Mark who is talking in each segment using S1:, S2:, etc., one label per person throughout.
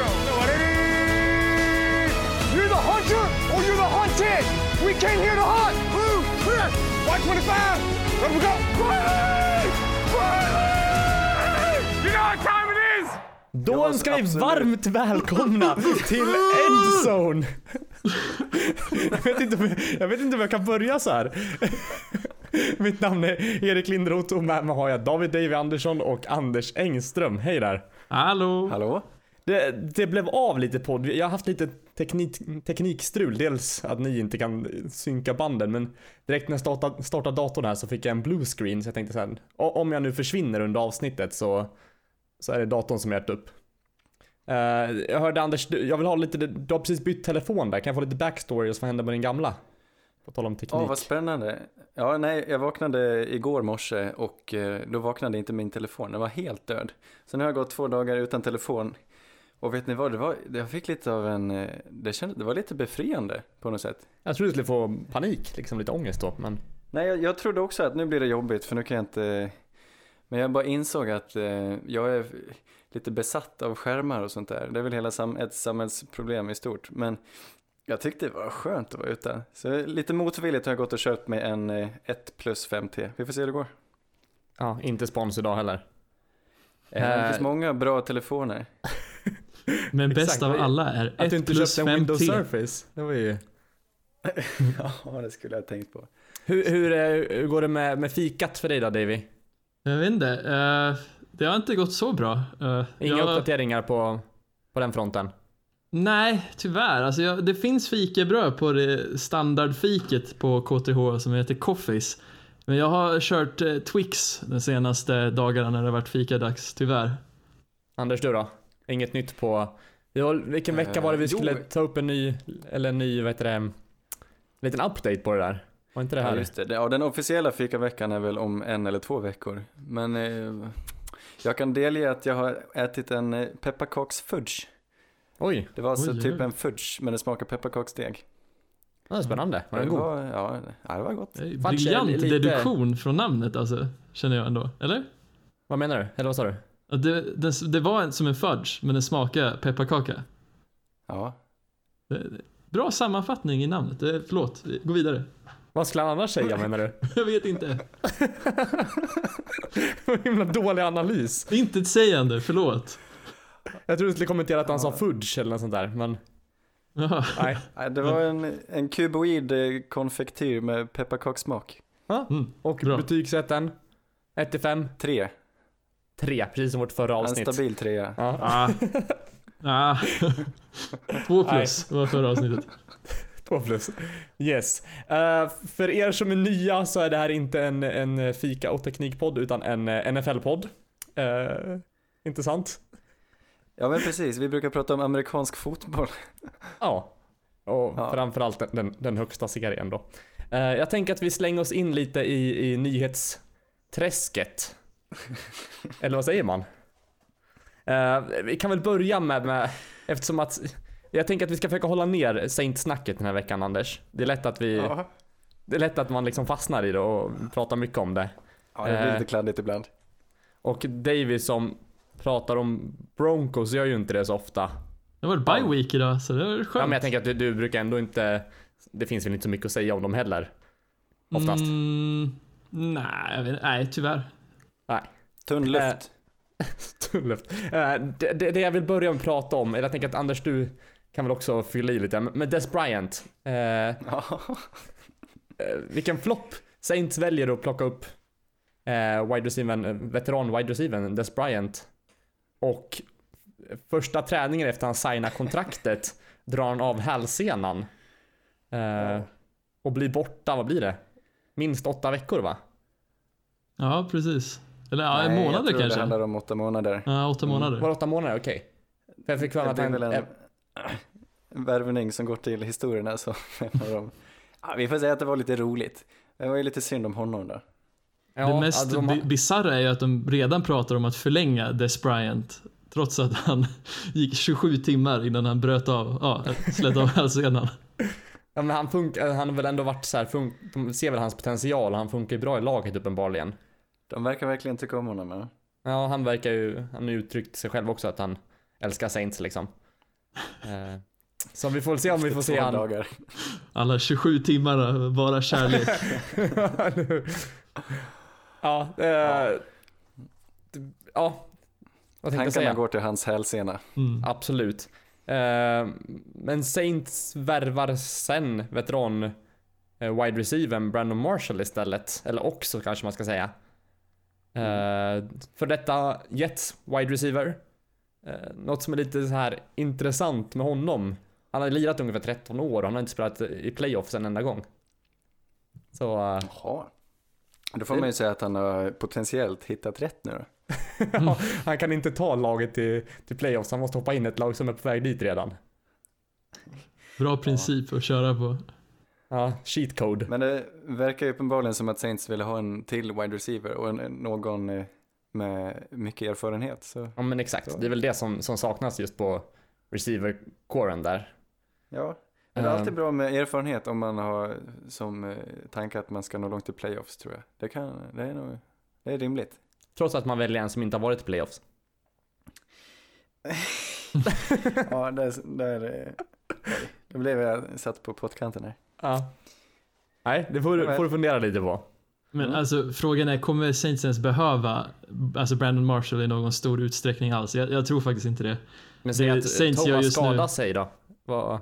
S1: go. You're the hunter or you're the hunted. We came here to hunt. Blue, clear. White 25. Let we go. Riley! Riley! You know what time it is?
S2: Då önskar vi varmt välkomna till Endzone. jag, vet inte om jag, jag vet inte om jag kan börja så här. Mitt namn är Erik Lindroth och med mig har jag David Davy Andersson och Anders Engström. Hej där.
S3: Hallå?
S4: Hallå?
S2: Det, det blev av lite podd. Jag har haft lite teknik, teknikstrul. Dels att ni inte kan synka banden men direkt när jag startade, startade datorn här så fick jag en blue screen så jag tänkte så här, om jag nu försvinner under avsnittet så, så är det datorn som gett upp. Uh, jag hörde Anders, du, jag vill ha lite, du har precis bytt telefon där. Kan jag få lite backstory och vad hände med din gamla? På tal om teknik.
S4: Ja vad spännande. Ja, nej, jag vaknade igår morse och eh, då vaknade inte min telefon. Den var helt död. Så nu har jag gått två dagar utan telefon. Och vet ni vad, det var, jag fick lite av en, eh, det, kändes, det var lite befriande på något sätt.
S2: Jag trodde du skulle få panik, liksom lite ångest då, men...
S4: Nej, jag, jag trodde också att nu blir det jobbigt för nu kan jag inte, men jag bara insåg att eh, jag är lite besatt av skärmar och sånt där. Det är väl hela sam ett samhällsproblem i stort. Men jag tyckte det var skönt att vara ute. Så lite motvilligt har jag gått och köpt mig en eh, 1 plus 5T. Vi får se hur det går.
S2: Ja, inte spons idag heller.
S4: Eh, det
S2: Eh,
S4: finns många bra telefoner.
S3: Men bäst av alla är
S2: Att du
S3: 1
S2: inte
S3: plus
S2: köpte en Windows
S3: 5T.
S2: Surface. Det var ju...
S4: ja, det skulle jag ha tänkt på.
S2: Hur, hur, hur går det med, med fikat för dig då Davy?
S3: Jag vet inte. eh, det har inte gått så bra. Eh,
S2: Inga
S3: jag,
S2: uppdateringar på, på den fronten?
S3: Nej, tyvärr. Alltså jag, det finns fikabröd på det standardfiket på KTH som heter Coffees. Men jag har kört eh, Twix de senaste dagarna när det har varit fikadags, tyvärr.
S2: Anders du då? Inget nytt på... Ja, vilken vecka var det vi
S4: Eh, jo.
S2: skulle ta upp en ny, eller en ny, vad heter det, en liten update på det där? Var inte det
S4: Ja,
S2: här?
S4: just det. Ja, den officiella fikaveckan är väl om en eller två veckor. Men eh, jag kan delge att jag har ätit en eh, pepparkaksfudge.
S2: Oj,
S4: Det var alltså
S3: Oj,
S4: typ
S3: oj.
S4: en fudge men det smakar pepparkaksdeg.
S2: det var spännande. Var den
S4: det
S2: god?
S4: var, ja, ja, det var gott.
S3: Briljant
S2: lite-
S3: deduktion från namnet alltså, känner jag ändå. Eller?
S2: Vad menar du? Eller vad sa du?
S3: Det, det, det var som en fudge, men den smakade pepparkaka.
S4: Ja.
S3: Bra sammanfattning i namnet. Förlåt, gå vidare.
S2: Vad skulle han annars säga menar du?
S3: Jag vet inte.
S2: Vad himla dålig analys.
S3: Inte sägande, förlåt.
S2: Jag trodde du skulle kommentera att han ja. sa fudge eller något sånt där, men... Nej.
S4: Det var en, en kuboid eh, konfektyr med pepparkakssmak.
S2: Ja.
S3: Mm,
S2: Och
S3: bra.
S2: betygsätten?
S4: 1-5?
S2: 3 trea, precis som vårt förra avsnitt.
S4: En stabil trea.
S2: Ja.
S3: Ah. ah. Två plus, det var förra avsnittet.
S2: Två plus. Yes. Uh, för er som är nya så är det här inte en, en fika och teknikpodd utan en eh, NFL-podd. Uh, eh, intressant.
S4: Ja men precis, vi brukar prata om amerikansk fotboll.
S2: ja, och
S4: ja.
S2: framförallt den, den, den högsta serien då. Uh, jag tänker att vi slänger oss in lite i, i nyhetsträsket. Eller vad säger man? Eh, vi kan väl börja med, med, eftersom att jag tänker att vi ska försöka hålla ner Saint-snacket den här veckan Anders. Det är lätt att vi,
S4: Ja,
S2: det är lätt att man liksom fastnar i det och pratar mycket om det.
S4: ja det blir
S2: Eh.
S4: lite kladdigt ibland.
S2: Och Davy som pratar om Broncos gör ju inte det så ofta.
S3: Det var bye week idag, så det var skönt.
S2: Ja, men jag tänker att du, du brukar ändå inte, det finns väl inte så mycket att säga om dem heller. Oftast.
S3: Mm, nej, jag vet, nej.
S4: Tunn luft.
S2: Tullluft. Eh, det, det, det jag vill börja med att prata om, eller jag tänker att Anders du kan väl också fylla i lite, med Des Bryant. Eh, eh, vilken flopp Saints väljer att plocka upp eh, wide receiver, eh, veteran wide receiver Des Bryant. Och första träningen efter han signar kontraktet drar han av hälsenan. Eh, och blir borta, vad blir det? Minst åtta veckor va?
S3: Ja, precis. Eller
S4: Nej,
S3: månader
S4: jag tror
S3: kanske.
S4: det handlar om åtta månader.
S3: Ja, åtta månader.
S2: Var det åtta månader? Okej. För jag fick för mig
S4: Det
S2: att han...
S4: en, en värvning som går till historien här så. ja, vi får säga att det var lite roligt. Det var ju lite synd om honom då.
S2: ja,
S3: det mest
S2: alltså, de
S3: bisarra är ju att de redan pratar om att förlänga Des Bryant. Trots att han gick 27 timmar innan han bröt av, ja, slet av hälsenan.
S2: Ja men han funkar, han har väl ändå varit så här, fun- de ser väl hans potential och han funkar ju bra i laget uppenbarligen.
S4: De verkar verkligen tycka om honom. Ja.
S2: Ja, han verkar ju, han har uttryckt sig själv också att han älskar Saints liksom. Eh, så vi får se om vi får se han.
S4: dagar.
S3: Alla 27 timmar bara kärlek.
S2: ja, eh, ja. Vad tänkte jag
S4: Tankarna
S2: säga?
S4: går till hans hälsena.
S3: Mm.
S2: Absolut. Eh, men Saints värvar sen veteran eh, wide receivern Brandon Marshall istället. Eller också kanske man ska säga. Eh, för detta Jets wide receiver. Eh, något som är lite så här intressant med honom. Han har lirat ungefär 13 år och han har inte spelat i playoffs en enda gång. Så eh,
S4: Jaha. Då får man ju säga att han har potentiellt hittat rätt nu då.
S2: ja, han kan inte ta laget till, till playoffs. Han måste hoppa in ett lag som är på väg dit redan.
S3: Bra princip att köra på.
S2: Ja, cheat code.
S4: Men det verkar ju uppenbarligen som att Saints ville ha en till wide receiver och en, någon eh, med mycket erfarenhet. Så
S2: Ja men exakt,
S4: Så.
S2: det är väl det som, som saknas just på receiver-coren där.
S4: ja, men det är alltid
S2: Ehm.
S4: bra med erfarenhet om man har som eh, tanke att man ska nå långt i playoffs tror jag. Det, kan, det är nog det är rimligt.
S2: Trots att man väljer en som inte har varit i playoffs.
S4: ja, där, där eh, oj, då blev jag satt på pottkanten här.
S2: Ja. Nej, det får, du- får du fundera lite på.
S3: Men
S4: Mm.
S3: alltså frågan är, kommer Saints ens behöva alltså Brandon Marshall i någon stor utsträckning alls? Jag, jag tror faktiskt inte det.
S2: Men säg
S3: Det-
S2: att
S3: Saints gör
S2: Thomas
S3: nu-
S2: skadar sig då. Vad?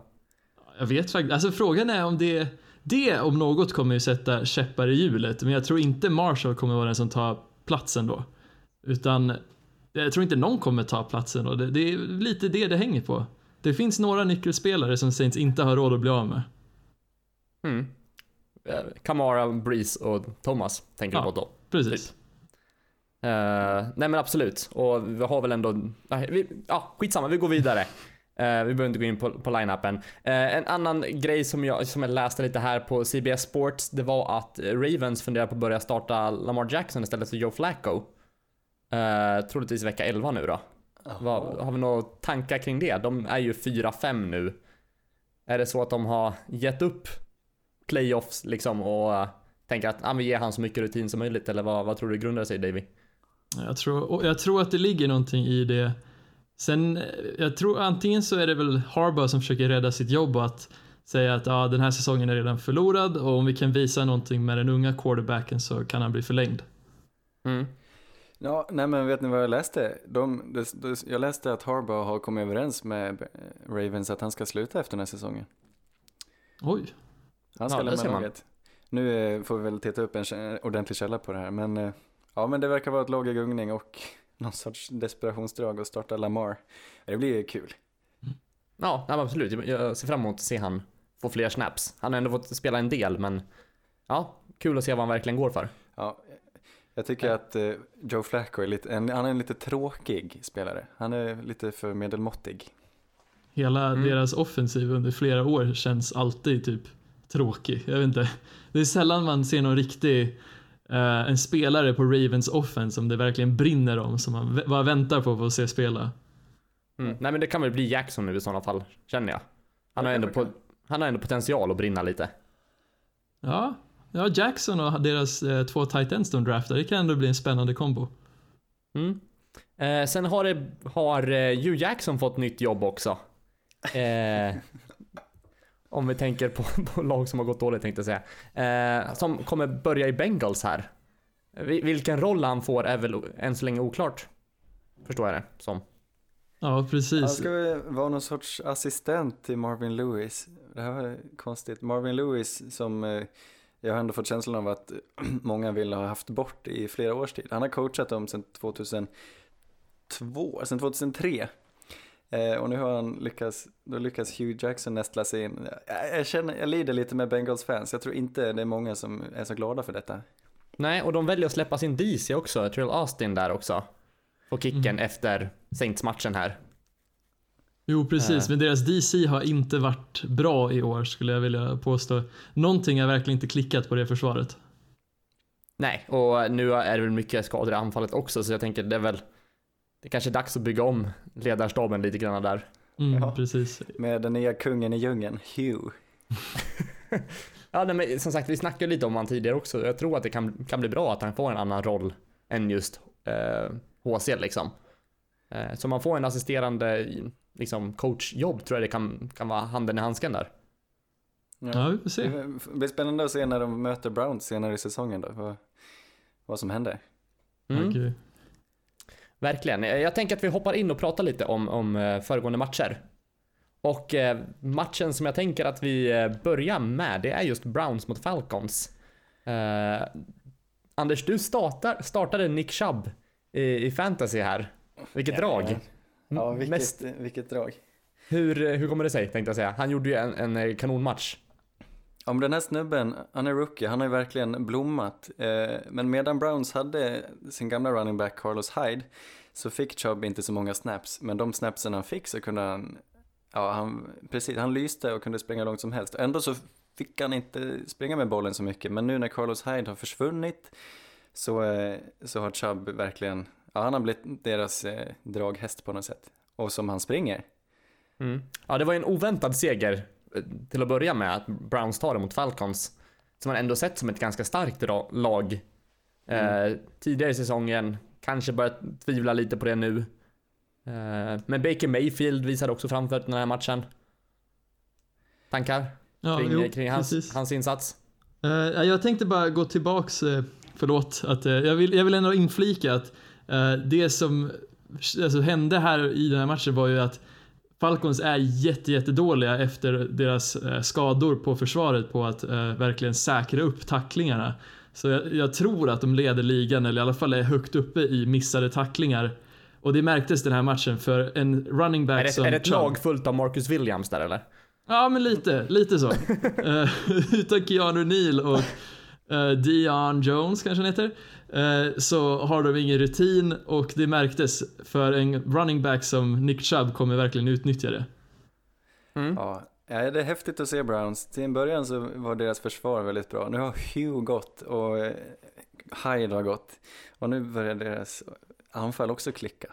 S3: Jag vet faktiskt, alltså frågan är om det, det om något kommer ju sätta käppar i hjulet, men jag tror inte Marshall kommer vara den som tar platsen då. Utan jag tror inte någon kommer ta platsen då. Det, det är lite det det hänger på. Det finns några nyckelspelare som Saints inte har råd att bli av med.
S2: Mm. Eh, Kamara, Breeze och Thomas tänker
S3: Ja.
S2: du på då.
S3: Precis.
S2: Eh, nej men absolut. Och vi har väl ändå... Nej, vi, ja, skitsamma, vi går vidare. Eh, vi behöver inte gå in på, på line-upen. Eh, en annan grej som jag, som jag läste lite här på CBS Sports, det var att Ravens funderar på att börja starta Lamar Jackson istället för Joe Flacco. Uh, troligtvis vecka 11 nu då. Vad, har vi några tankar kring det? De är ju 4-5 nu. Är det så att de har gett upp playoffs liksom och eh, tänker att ah, vi ger han så mycket rutin som möjligt eller vad, vad tror du grundar sig Davy?
S3: Jag tror, och jag tror att det ligger någonting i det. Sen, eh, jag tror antingen så är det väl Harbaugh som försöker rädda sitt jobb och att säga att ja, den här säsongen är redan förlorad och om vi kan visa någonting med den unga quarterbacken så kan han bli förlängd.
S2: Mm.
S4: Ja, nej men vet ni vad jag läste? De, det, det, jag läste att Harbaugh har kommit överens med Ravens att han ska sluta efter den här säsongen.
S3: Oj,
S4: Han ska
S2: Ja,
S4: lämna laget. Nu eh, får vi väl titta upp en ordentlig källa på det här, men eh, ja, men det verkar vara ett lag i gungning och någon sorts desperationsdrag att starta Lamar. Det blir ju kul.
S2: Ja, nej, men absolut. Jag- ser fram emot att se han få fler snaps. Han har ändå fått spela en del, men ja, kul att se vad han verkligen går för.
S4: Ja, jag tycker att eh, Joe Flacco är lite, en, han är en lite tråkig spelare. Han är lite för medelmåttig.
S3: hela
S2: Mm.
S3: deras offensiv under flera år känns alltid typ tråkig. Jag vet inte. Det är sällan man ser någon riktig eh, en spelare på Ravens offense som det verkligen brinner om, som man vä- bara väntar på för att se spela.
S2: Mm. Nej, men det kan väl bli Jackson nu i sådana fall, känner jag. Han har ändå, han har ändå potential att brinna lite.
S3: Ja, ja Jackson och deras eh, två tight ends de draftar, det kan ändå bli en spännande kombo.
S2: Mm. Eh, sen har, det, har eh, Hugh Jackson fått nytt jobb också. Om vi tänker på, på lag som har gått dåligt tänkte jag säga. Eh, som kommer börja i Bengals här. Vi- Vilken roll han får är väl än så länge oklart. Förstår jag det som.
S3: Ja,
S4: Han
S3: precis.
S4: ska väl vara någon sorts assistent till Marvin Lewis. Det här var konstigt. Marvin Lewis som eh, jag har ändå fått känslan av att många vill ha haft bort i flera års tid. Han har coachat dem sedan 2002, sedan 2003. Eh, och nu har han lyckats, då lyckas Hugh Jackson nästla sig in. Jag, jag, känner, jag lider lite med Bengals fans. Jag tror inte det är många som är så glada för detta.
S2: Nej, och de väljer att släppa sin DC också. Trill Austin där också. På kicken
S3: Mm.
S2: efter Saints-matchen här.
S3: Jo, precis.
S2: Eh.
S3: Men deras DC har inte varit bra i år, skulle jag vilja påstå. Någonting har verkligen inte klickat på det försvaret.
S2: Nej, och nu är det väl mycket skador i anfallet också, så jag tänker det är väl det är kanske är dags att bygga om ledarstaben lite grann där.
S3: Mm,
S4: Ja.
S3: precis.
S4: Med den nya kungen i djungeln, Hugh.
S2: Ja, nej, men som sagt, vi snackade lite om han tidigare också. Jag tror att det kan, kan bli bra att han får en annan roll än just eh, HC liksom. Eh, så man får en assisterande liksom coachjobb tror jag det kan, kan vara handen i handsken där.
S3: Ja, vi får se.
S4: Det blir spännande att se när de möter Browns senare i säsongen då, vad, vad som händer.
S2: Mm.
S3: Okej.
S2: Verkligen. Jag tänker att vi hoppar in och pratar lite om, om eh, föregående matcher. Och eh, matchen som jag tänker att vi eh, börjar med, det är just Browns mot Falcons. Eh, Anders, du startar, startade Nick Chubb i, i fantasy här. Vilket drag.
S4: Ja, vilket,
S2: Mest,
S4: vilket drag.
S2: hur, hur kommer det sig, tänkte jag säga. Han gjorde ju en, en eh, Ja,
S4: men den här snubben, han är rookie, han har ju verkligen blommat. Eh, men medan Browns hade sin gamla running back Carlos Hyde så fick Chubb inte så många snaps. Men de snapsen han fick så kunde han, ja han, precis, han lyste och kunde springa långt som helst. Ändå så fick han inte springa med bollen så mycket. Men nu när Carlos Hyde har försvunnit så, eh, så har Chubb verkligen, ja han har blivit deras eh, draghäst på något sätt. Och som han springer.
S2: Mm. Ja, det var ju en oväntad seger till att börja med, att Browns tar det mot Falcons. Som man ändå sett som ett ganska starkt lag. Eh, tidigare i säsongen, kanske börjat tvivla lite på det nu. Eh, men Baker Mayfield visade också framför den här matchen. Tankar
S3: Ja,
S2: kring,
S3: jo,
S2: kring hans, hans insats?
S3: Eh, ja, jag tänkte bara gå tillbaks, eh, förlåt, att, eh, jag, vill, jag vill ändå inflika att eh, det som alltså, hände här i den här matchen var ju att Falcons är jätte, jättedåliga efter deras eh, skador på försvaret på att eh, verkligen säkra upp tacklingarna. Så jag, jag tror att de leder ligan, eller i alla fall är högt uppe i missade tacklingar. Och det märktes den här matchen för en running back
S2: Är det,
S3: som
S2: är det ett lag fullt av Marcus Williams där eller?
S3: Ja, men lite, lite så. Eh, utan Keanu Neal och Dion Jones kanske han heter. Eh, så har de ingen rutin och det märktes för en running back som Nick Chubb kommer verkligen utnyttja det.
S2: Mm.
S4: Ja, det är häftigt att se Browns. Till en början så var deras försvar väldigt bra. Nu har Hugh gått och eh, Hyde har gått. Och nu börjar deras anfall också klicka.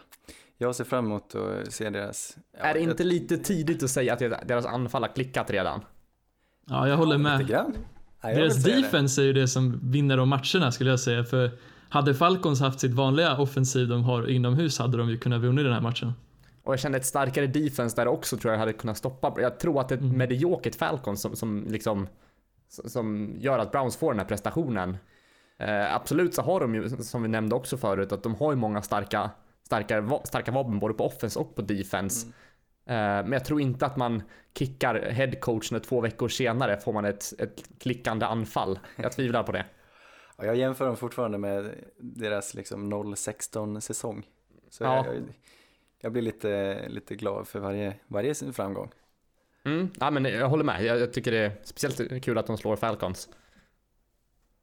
S4: Jag ser fram emot att se deras... ja,
S2: är det inte
S4: jag-
S2: lite tidigt att säga att deras anfall har klickat redan?
S3: Ja, jag håller
S4: Lite
S3: med.
S4: grann. Ja,
S3: Deras
S4: säga det.
S3: defense är ju det som vinner de matcherna skulle jag säga. För hade Falcons haft sitt vanliga offensiv de har inomhus hade de ju kunnat vinna den här matchen.
S2: Och jag kände ett starkare defense där också tror jag hade kunnat stoppa. Jag tror att ett
S3: Mm.
S2: mediokert Falcons som, som liksom som gör att Browns får den här prestationen. Eh, absolut så har de ju, som vi nämnde också förut, att de har ju många starka, starka, starka vapen både på offense och på defense. Eh, men jag tror inte att man kickar headcoachen två veckor senare får man ett, ett klickande anfall. Jag tvivlar på det.
S4: Ja, jag jämför dem fortfarande med deras liksom 0-16 säsong. Så
S2: Ja.
S4: jag, jag blir lite, lite glad för varje, varje sin framgång.
S2: Mm, ja, men jag håller med. Jag, jag tycker det är speciellt kul att de slår Falcons.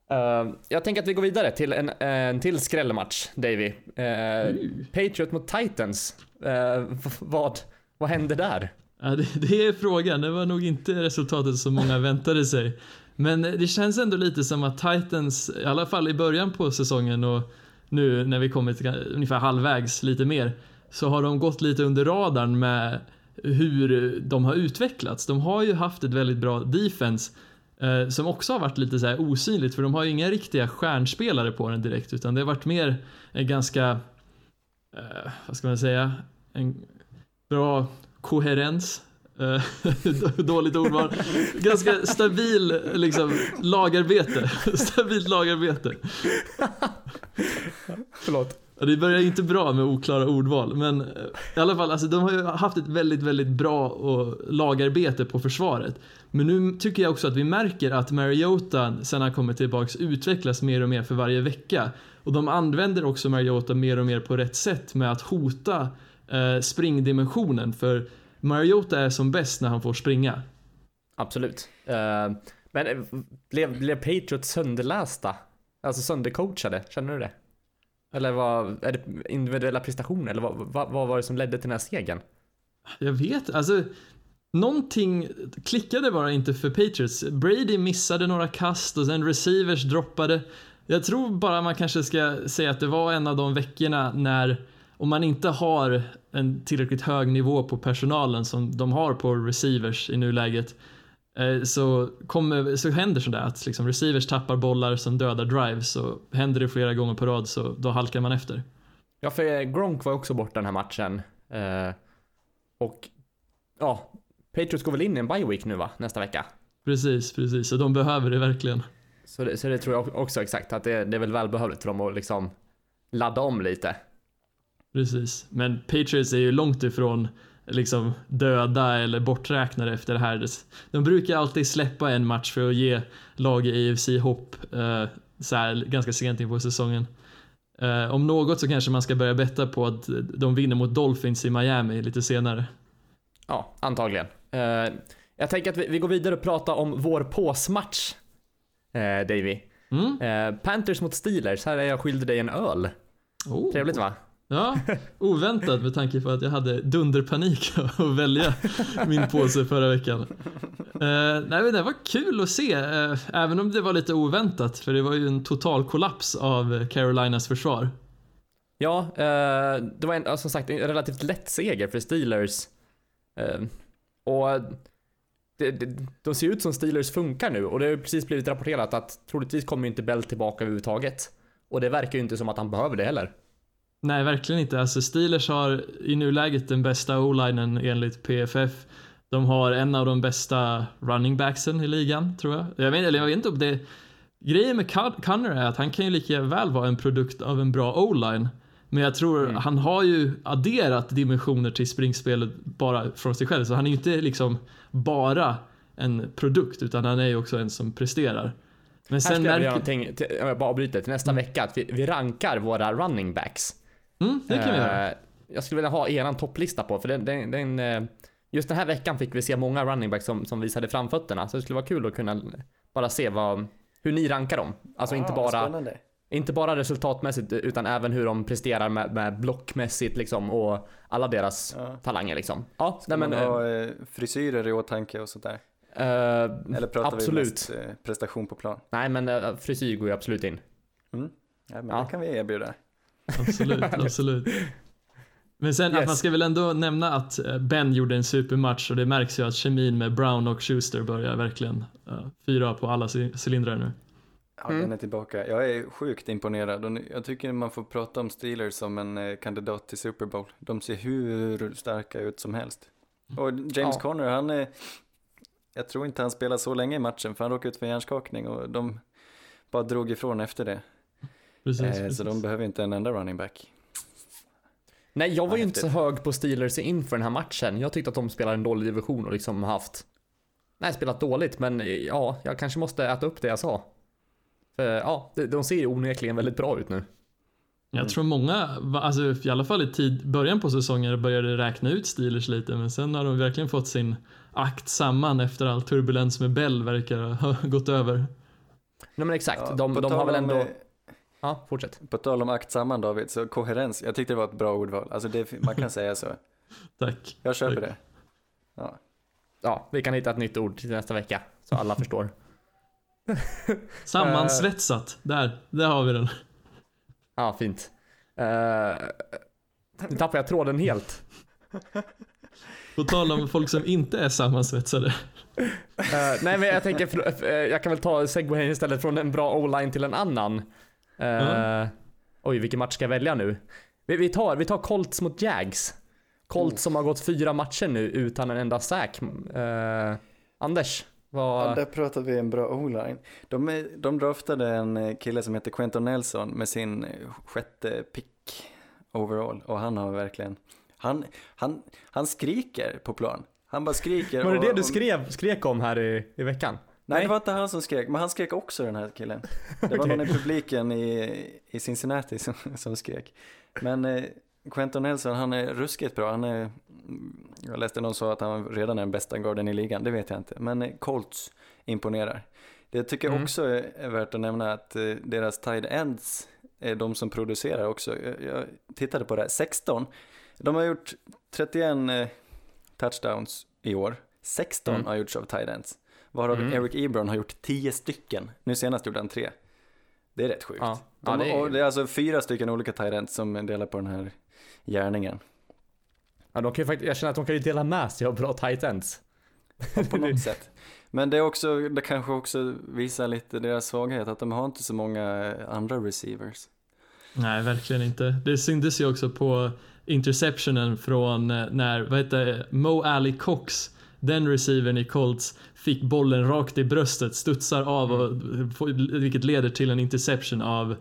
S2: Eh, jag tänker att vi går vidare till en, en till skrällmatch, Davy. Uh, Patriot mot Titans. Eh, v- vad, vad hände där?
S3: Ja, det, det är frågan. Det var nog inte resultatet som många väntade sig. Men det känns ändå lite som att Titans, i alla fall i början på säsongen och nu när vi kommit ungefär halvvägs, lite mer, så har de gått lite under radarn med hur de har utvecklats. De har ju haft ett väldigt bra defense eh, som också har varit lite så här osynligt för de har ju inga riktiga stjärnspelare på den direkt utan det har varit mer en ganska, eh, vad ska man säga, en bra koherens. Eh, Dåligt ordval. Ganska stabil liksom, lagarbete. Stabilt lagarbete.
S2: Förlåt.
S3: Det börjar inte bra med oklara ordval, men eh, i alla fall, alltså, de har ju haft ett väldigt, väldigt bra och, lagarbete på försvaret. Men nu tycker jag också att vi märker att Mariota, sen han kommer tillbaks, utvecklas mer och mer för varje vecka. Och de använder också Mariota mer och mer på rätt sätt med att hota eh, springdimensionen, för Mariota är som bäst när han får springa.
S2: Absolut. Eh, men eh, blev, blev Patriots sönderlästa? Alltså söndercoachade? Känner du det? Eller vad, är det individuella prestationer? Eller vad, vad, vad var det som ledde till den här segern?
S3: Jag vet, alltså Någonting klickade bara inte för Patriots. Brady missade några kast och sen receivers droppade. Jag tror bara man kanske ska säga att det var en av de veckorna när om man inte har en tillräckligt hög nivå på personalen som de har på receivers i nuläget eh, så, kommer, så händer sådär att liksom receivers tappar bollar som dödar drives och händer det flera gånger på rad så då halkar man efter.
S2: Ja, för Gronk var också borta den här matchen. Eh, Och ja, Patriots går väl in i en bye week nu va, nästa vecka?
S3: Precis, precis. Och de behöver det verkligen.
S2: Så det, så det tror jag också exakt, att det, det är väl välbehövligt för dem att liksom ladda om lite.
S3: Precis. Men Patriots är ju långt ifrån liksom döda eller borträknade efter det här. De brukar alltid släppa en match för att ge lag i AFC hopp eh, så här, ganska sent in på säsongen. Eh, om något så kanske man ska börja betta på att de vinner mot Dolphins i Miami lite senare.
S2: Ja, antagligen. Eh, jag tänker att vi, vi, går vidare och pratar om vår påsmatch, eh, Davy. Mm. Eh, Panthers mot Steelers, här är jag skyldig dig en öl. Oh. Trevligt va?
S3: Ja, oväntat med tanke på att jag hade dunderpanik att välja min påse förra veckan. Uh, nej, men det var kul att se, uh, även om det var lite oväntat, för det var ju en total kollaps av Carolinas försvar.
S2: Ja, uh, det var en, som sagt en relativt lätt seger för Steelers. och det, det, de ser ut som Steelers funkar nu och det har precis blivit rapporterat att troligtvis kommer inte Bell tillbaka överhuvudtaget. Och det verkar ju inte som att han behöver det heller.
S3: Nej, verkligen inte. Alltså Steelers har i nuläget den bästa o-linen enligt PFF. De har en av de bästa running backsen i ligan, tror jag. Jag vet, eller jag vet inte om det... Grejen med Connor är att han kan ju lika väl vara en produkt av en bra o-line. Men jag tror mm. han har ju adderat dimensioner till springspelet bara från sig själv. Så han är ju inte liksom bara en produkt, utan han är ju också en som presterar.
S2: Men sen Här ska jag göra någonting, jag bara avbryter, till nästa mm. vecka, att vi, vi rankar våra running backs.
S3: Mm, det kan vi göra. Eh,
S2: jag skulle vilja ha eran topplista på, för den, den, den, eh, just den här veckan fick vi se många running backs som, som visade framfötterna. Så det skulle vara kul att kunna bara se vad, hur ni rankar dem. Alltså ah, inte bara inte bara resultatmässigt utan även hur de presterar med, med blockmässigt liksom och alla deras ja. talanger liksom.
S4: Ja, Ska nej, man men, ha eh, frisyrer i åtanke och sånt där? Uh, Eller pratar absolut. vi mest prestation på plan?
S2: Nej men frisyr går ju absolut in.
S4: Mm. Ja, men ja. det kan vi erbjuda.
S3: Absolut, absolut. Men sen yes. att man ska väl ändå nämna att eh, Ben gjorde en supermatch och det märks ju att kemin med Brown och Schuster börjar verkligen uh, fyra på alla cylindrar nu.
S4: Ja, mm. den är tillbaka. Jag är sjukt imponerad och jag tycker man får prata om Steelers som en eh, kandidat till Super Bowl. De ser hur starka ut som helst. Och James ja. Conner, han är, jag tror inte han spelar så länge i matchen för han råkade ut för hjärnskakning och de bara drog ifrån efter det. Precis, eh, precis. Så de behöver inte en enda running back.
S2: Nej, jag var ju inte så hög på Steelers inför den här matchen. Jag tyckte att de spelar en dålig division och liksom haft, nej, spelat dåligt, men ja, jag kanske måste äta upp det jag sa. För ja, de ser ju onekligen väldigt bra ut nu.
S3: Jag mm. tror många, alltså i alla fall i tid, början på säsongen började räkna ut Steelers lite men sen har de verkligen fått sin akt samman efter all turbulens med Bell verkar ha gått över.
S2: Nej men exakt, ja, de, de har väl ändå... Med Ja, fortsätt.
S4: På tal om akt samman David, så koherens, jag tyckte det var ett bra ordval. Alltså det, man kan säga så.
S3: Tack.
S4: Jag köper
S3: Tack.
S4: det. Ja.
S2: ja, vi kan hitta ett nytt ord till nästa vecka, så alla förstår.
S3: Sammansvetsat, där, där har vi den.
S2: Ja, fint. Uh, nu tappade jag tråden helt.
S3: På tal om folk som inte är sammansvetsade.
S2: Uh, nej men jag tänker, jag kan väl ta segwayen istället från en bra o-line till en annan. Uh, oj, vilken match ska jag välja nu? Vi, vi, tar, vi tar Colts mot Jags. Colts oh. som har gått fyra matcher nu utan en enda sack. Uh, Anders? Vad...
S4: Ja, där pratar vi en bra o-line. De, de draftade en eh, kille som heter Quentin Nelson med sin sjätte pick overall och han har verkligen, han, han, han skriker på plan. Han bara skriker.
S2: Var det och, det du skrev, skrek om här i, i veckan?
S4: Nej, det var inte han som skrek, men han skrek också den här killen. Det var okay. någon i publiken i, i Cincinnati som, som skrek. Men eh, Quentin Nelson, han är ruskigt bra. Han är, jag läste någon sa att han redan är den bästa garden i ligan, det vet jag inte. Men eh, Colts imponerar. Det tycker jag mm. också är värt att nämna att eh, deras tight ends är de som producerar också. Jag, jag tittade på det här, 16. De har gjort 31 eh, touchdowns i år. 16 mm. har gjorts av tight ends. Varav mm. Eric Ebron har gjort tio stycken. Nu senast gjorde han tre. Det är rätt sjukt. Ja. De, ja, det, är... det, är... alltså fyra stycken olika Tyrants som delar på den här gärningen.
S2: Ja, de kan ju faktiskt, jag känner att de kan ju dela med sig av bra Titans.
S4: Ja, på något sätt. Men det, är också, det kanske också visar lite deras svaghet, att de har inte så många andra receivers.
S3: Nej, verkligen inte. Det syntes ju också på interceptionen från eh, när, vad heter Mo Ali Cox, den receivern i Colts, fick bollen rakt i bröstet, studsar av och vilket leder till en interception av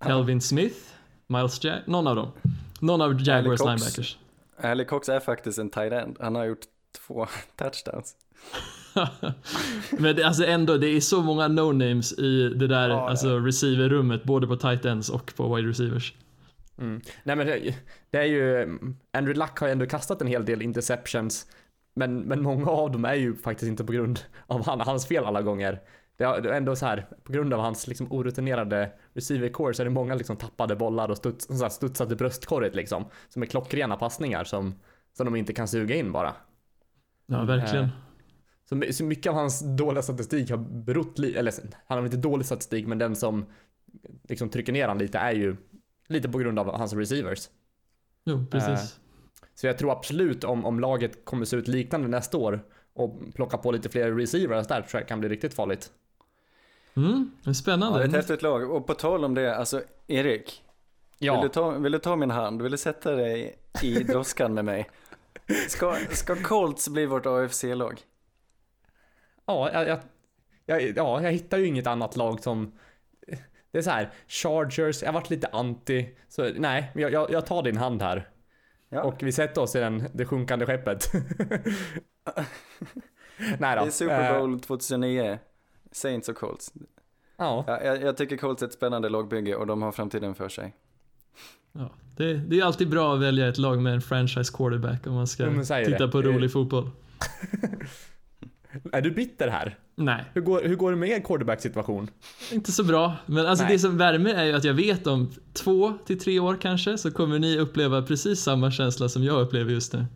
S3: Calvin Smith, Miles Jack, någon av dem. Någon av Jaguars
S4: Cox.
S3: linebackers.
S4: Ali Cox är faktiskt en tight end. Han har gjort två touchdowns.
S3: Men det, alltså ändå, det är så många no-names i det där
S4: Ja,
S3: alltså receiver-rummet, både på tight ends och på wide receivers.
S2: Mm. Nej men det, det är ju, Andrew Luck har ju ändå kastat en hel del interceptions. Men, men många av dem är ju faktiskt inte på grund av han, hans fel alla gånger. Det är ändå så här, på grund av hans liksom orutinerade receiver core så är det många liksom tappade bollar och studs, så här studsade bröstkorget liksom. Som är klockrena passningar som, som de inte kan suga in bara.
S3: Ja, verkligen.
S2: Eh, Så, så mycket av hans dåliga statistik har berott, eller han har inte dålig statistik men den som liksom trycker ner han lite är ju lite på grund av hans receivers.
S3: Jo, precis.
S2: Så jag tror absolut om, om laget kommer se ut liknande nästa år och plocka på lite fler receivers där tror jag det kan bli riktigt farligt.
S3: Mm,
S4: Ja,
S3: spännande.
S4: det är ett häftigt lag. Och på tal om det, alltså Erik.
S2: Ja,
S4: Vill, du ta, vill du ta min hand? Vill du sätta dig i droskan med mig? Ska, ska Colts bli vårt AFC-lag?
S2: ja, jag, jag, jag, ja, jag hittar ju inget annat lag som det är så här, Chargers, jag har varit lite anti, så nej, jag, jag, jag tar din hand här.
S4: Ja,
S2: Och vi sätter oss i den, det sjunkande skeppet. nej då.
S4: det är Super
S2: Eh,
S4: Bowl 2009. Saints och Colts.
S2: ja.
S4: Ja, jag, jag tycker Colts är ett spännande lagbygge och de har framtiden för sig.
S3: Ja, det, det är alltid bra att välja ett lag med en franchise quarterback om man ska titta
S2: det.
S3: på
S2: Det-
S3: rolig fotboll.
S2: Är du bitter här?
S3: Nej,
S2: Hur går, hur går det med er quarterback-situation?
S3: inte så bra. Men alltså
S2: Nej.
S3: det som värmer är ju att jag vet om två till tre år kanske så kommer ni uppleva precis samma känsla som jag upplever just nu.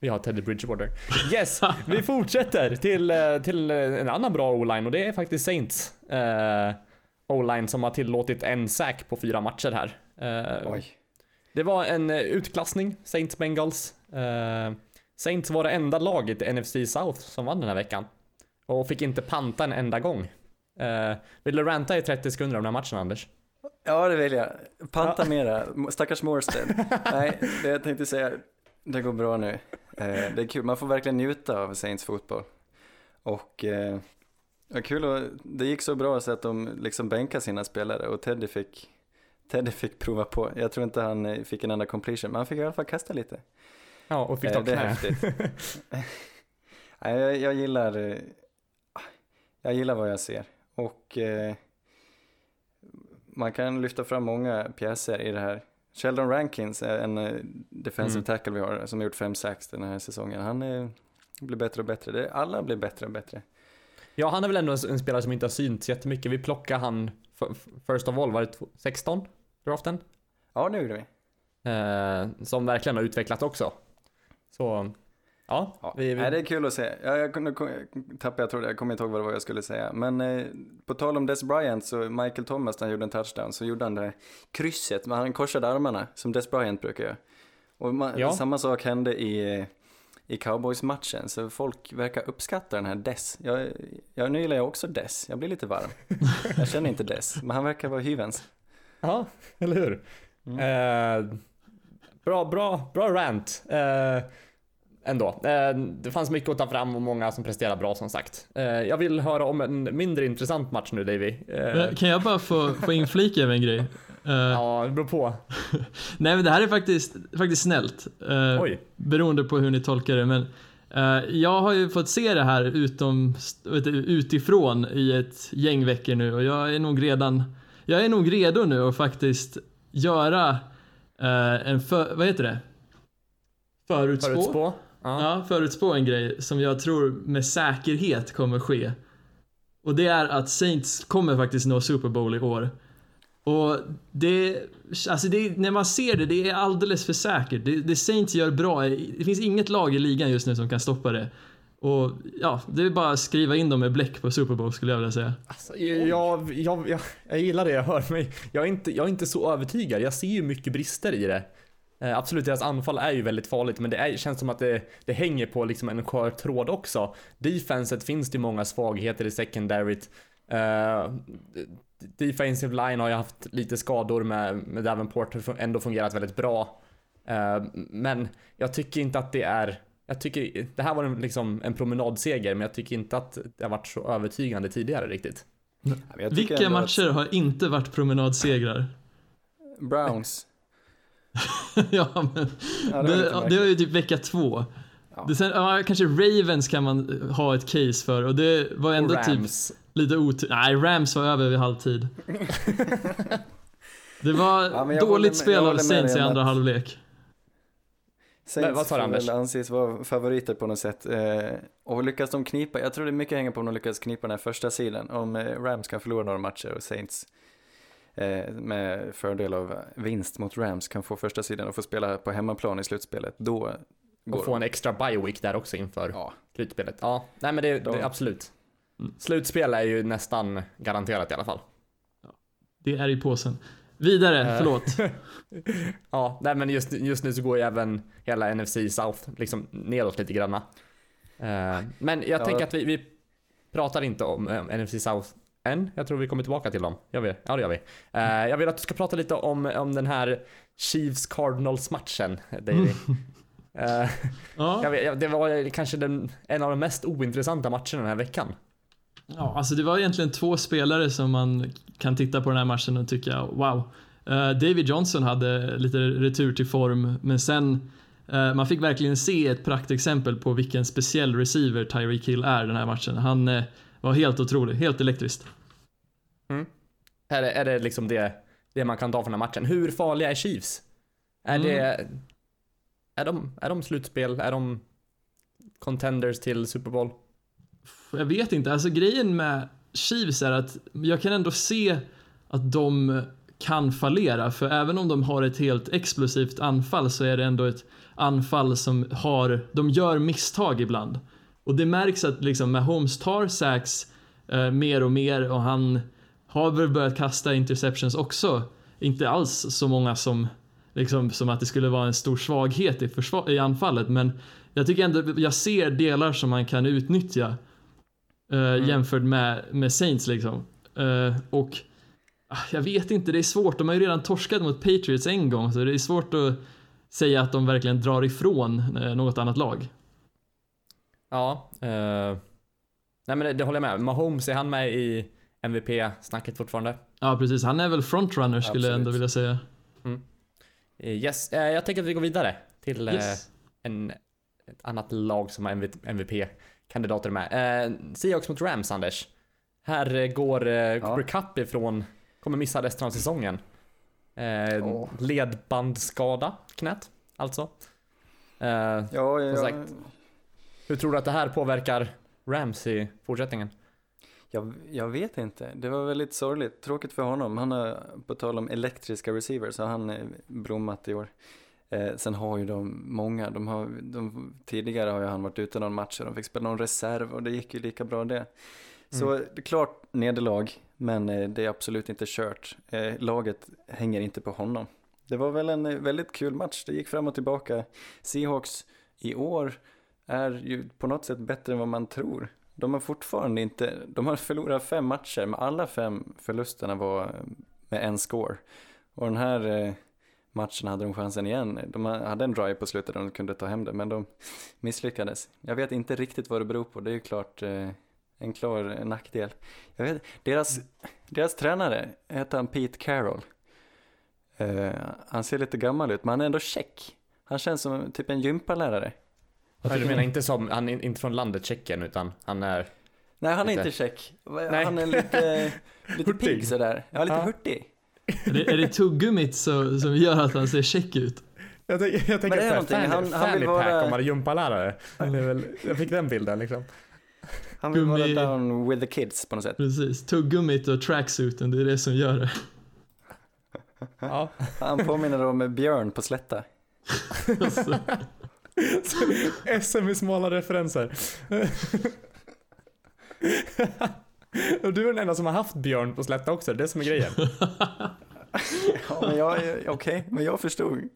S2: Vi har Teddy Bridgewater. Yes, vi fortsätter till, eh, till eh, en annan bra o-line och det är faktiskt Saints. Eh, o-line som har tillåtit en sack på fyra matcher här.
S4: Oj.
S2: det var en utklassning, Saints Bengals. Eh, Saints var det enda laget i NFC South som vann den här veckan. Och fick inte panta en enda gång. Eh, vill du ranta i 30 sekunder om den här matchen Anders?
S4: Ja, det vill jag. Panta mera. Stackars Morstead. Nej, det jag tänkte säga, det går bra nu. Eh, det är kul, man får verkligen njuta av Saints fotboll. Och eh, vad kul och det gick så bra så att de liksom bänkade sina spelare och Teddy fick, Teddy fick prova på. Jag tror inte han fick en enda completion, men han fick i alla fall kasta lite.
S2: Ja, och fick ta
S4: det är
S2: knä.
S4: häftigt. Nej, jag, jag gillar jag gillar vad jag ser och eh, man kan lyfta fram många pjäser i det här. Sheldon Rankins är en eh, defensive
S2: Mm.
S4: tackle vi har som har gjort 5-6 den här säsongen. Han eh, blir bättre och bättre. Alla blir bättre och bättre.
S2: Ja, han är väl ändå en, spelare som inte har synts jättemycket. Vi plockade han first of all, var det tw- 16? Draften?
S4: Ja, nu gjorde vi.
S2: Eh, som verkligen har utvecklat också. Så, ja.
S4: Ja.
S2: vi, vi,
S4: Nej, det är kul att se. Ja, jag kunde tappa, jag trodde, jag kommer inte ihåg vad det var jag skulle säga. Men eh, på tal om Des Bryant så Michael Thomas när han gjorde en touchdown så gjorde han det krysset, men han korsade armarna som Des Bryant brukar göra. Och man,
S2: Ja.
S4: samma sak hände i, eh, i Cowboys-matchen, så folk verkar uppskatta den här Des. Jag, jag, nu gillar jag också Des, jag blir lite varm. jag känner inte Des, men han verkar vara hyvens.
S2: Ja, eller hur?
S4: Mm.
S2: Eh, bra, bra, bra rant. Eh, ändå. Eh, det fanns mycket att ta fram och många som presterar bra som sagt. Eh, jag vill höra om en mindre intressant match nu Davy. Eh,
S3: Kan jag bara få, få inflika med en grej?
S2: Ja, det beror på.
S3: Nej men det här är faktiskt, faktiskt snällt.
S2: Oj.
S3: beroende på hur ni tolkar det. Men jag har ju fått se det här utom, utifrån i ett gäng veckor nu och jag är nog redan, jag är nog redo nu att faktiskt göra en, för, vad heter det? Förutspå?
S2: Förutspå. Ja.
S3: Ja, förutspå en grej som jag tror med säkerhet kommer ske. Och det är att Saints kommer faktiskt nå Super Bowl i år. Och det, alltså det, när man ser det, det är alldeles för säkert. Det, det Saints gör bra, det finns inget lag i ligan just nu som kan stoppa det. Och ja, det är bara att skriva in dem med bläck på Super Bowl skulle jag vilja säga.
S2: Alltså, jag, jag, jag, jag gillar det jag hör, men jag är, inte, jag är inte så övertygad. Jag ser ju mycket brister i det. Eh, absolut, deras anfall är ju väldigt farligt, men det är, känns som att det, det hänger på liksom en skör tråd också. Defenset finns det ju många svagheter i secondaryt. Uh, defensive line har ju haft lite skador med, med Davenport, har ändå fungerat väldigt bra. Eh, men jag tycker inte att det är jag tycker, det här var en, liksom en promenadseger, men jag tycker inte att det har varit så övertygande tidigare riktigt.
S4: Tycker
S3: Vilka
S4: ändå att
S3: matcher har inte varit promenadsegrar?
S4: Browns.
S3: ja, men
S4: Ja, det
S3: det, det var ju typ vecka två.
S4: Ja.
S3: Det sen, ja, kanske Ravens kan man ha ett case för och det var ändå
S2: Och
S3: typ lite otur. Nej, Rams var över vid halvtid. Det var
S4: Ja,
S3: dåligt
S4: med-
S3: spel av Saints i andra
S4: att-
S3: halvlek.
S4: Saints
S2: Men vad
S4: får
S2: Anders?
S4: anses vara favoriter på något sätt. Eh, och lyckas de knipa, jag tror det är mycket hänger på om de lyckas knipa den här första silen. Om eh, Rams kan förlora några matcher och Saints eh, med fördel av vinst mot Rams kan få första sidan och få spela på hemmaplan i slutspelet, då går
S2: Och få en extra bye week där också inför
S4: Ja,
S2: slutspelet. Ja, nej men det,
S4: De-
S2: det absolut.
S3: Mm.
S2: Slutspel är ju nästan garanterat i alla fall.
S3: Det är i påsen. Vidare,
S2: Eh.
S3: förlåt.
S2: Ja, nej men just, just nu så går ju även hela NFC South liksom nedåt lite granna. Eh, men jag
S4: Ja.
S2: tänker att vi, vi pratar inte om eh, NFC South än. Jag tror vi kommer tillbaka till dem. Gör vi? Ja, det gör vi. Eh, jag vill att du ska prata lite om, om den här Chiefs Cardinals matchen, Davy. Eh,
S3: Ja.
S2: vet, det var kanske den, en av de mest ointressanta matcherna den här veckan.
S3: Ja, alltså det var egentligen två spelare som man kan titta på den här matchen och tycka wow. Eh, David Johnson hade lite retur till form, men sen man fick verkligen se ett praktexempel på vilken speciell receiver Tyreek Hill är den här matchen. Han var helt otrolig, helt elektriskt.
S2: Är det, är det liksom det, det man kan ta från den här matchen? Hur farliga är Chiefs? Är
S3: Mm.
S2: det... Är de, är de slutspel? Är de contenders till Super Bowl?
S3: Jag vet inte, alltså grejen med Chiefs är att jag kan ändå se att de kan fallera, för även om de har ett helt explosivt anfall så är det ändå ett anfall som har, de gör misstag ibland. Och det märks att liksom Mahomes tar sacks eh, mer och mer och han har väl börjat kasta interceptions också. Inte alls så många som, liksom, som att det skulle vara en stor svaghet i, försvar- i anfallet, men jag tycker ändå, jag ser delar som man kan utnyttja eh, jämfört med, med Saints liksom. Eh, och ah, jag vet inte, det är svårt. De har ju redan torskat mot Patriots en gång, så det är svårt att säga att de verkligen drar ifrån eh, något annat lag.
S2: Ja. eh, nej men det, det håller jag med. Mahomes, är han med i MVP-snacket fortfarande?
S3: Ja, precis. Han är väl frontrunner skulle jag ändå
S4: Absolut.
S3: vilja säga.
S2: Eh, yes. Eh, jag tänker att vi går vidare till eh,
S3: Yes.
S2: en, ett annat lag som har MVP-kandidater med. Eh, Seahawks mot Rams, Anders. Här eh, går eh, Cooper Cup ifrån, kommer missa resten av säsongen. Eh,
S4: Åh.
S2: Ledbandsskada, knät, alltså. Eh,
S4: ja, ja,
S2: Som
S4: ja.
S2: sagt. Hur tror du att det här påverkar Rams i fortsättningen?
S4: Jag, jag vet inte. Det var väldigt sorgligt. Tråkigt för honom. Han har, på tal om elektriska receivers, har han eh, blommat i år. Eh, sen har ju de många. De har, de, tidigare har ju han varit ute någon match och de fick spela någon reserv och det gick ju lika bra det. Så det är klart nederlag, men eh, det är absolut inte kört. Eh, laget hänger inte på honom. Det var väl en eh, väldigt kul match. Det gick fram och tillbaka. Seahawks i år är ju på något sätt bättre än vad man tror. De har fortfarande inte, de har förlorat fem matcher, men alla fem förlusterna var med en score. Och den här eh, matchen hade de chansen igen. De hade en drive på slutet där de kunde ta hem det, men de misslyckades. Jag vet inte riktigt vad det beror på, det är ju klart eh, en klar nackdel. Jag vet, deras, deras tränare heter han Pete Carroll. Uh, han ser lite gammal ut, men han är ändå check. Han känns som typ en gympalärare.
S2: Du menar inte som, han är inte från landet Tjeckien utan han är...
S4: Nej, han är
S2: Lite.
S4: inte check.
S2: Nej.
S4: Han är lite, lite pigg sådär. Ja, lite
S2: Ja.
S4: hurtig.
S3: Är det, är det tuggummit så, som gör att han ser check ut?
S2: Jag, tänker- jag tänker
S4: det är
S2: att det är
S4: någonting,
S2: fan,
S4: han- han
S2: fanny pack
S4: vara-
S2: om man är gympalärare. Jag fick den bilden liksom.
S4: Han vill
S3: Gummi-
S4: vara down with the kids på något sätt.
S3: Precis, tuggummit och tracksuiten, det är det som gör det.
S2: Ja.
S4: Han påminner om Björn på Slätta.
S2: SM i smala referenser. Och du är den enda som har haft Björn på Slätta också, det är det som är grejen.
S4: Ja, men jag, okej, men jag förstod.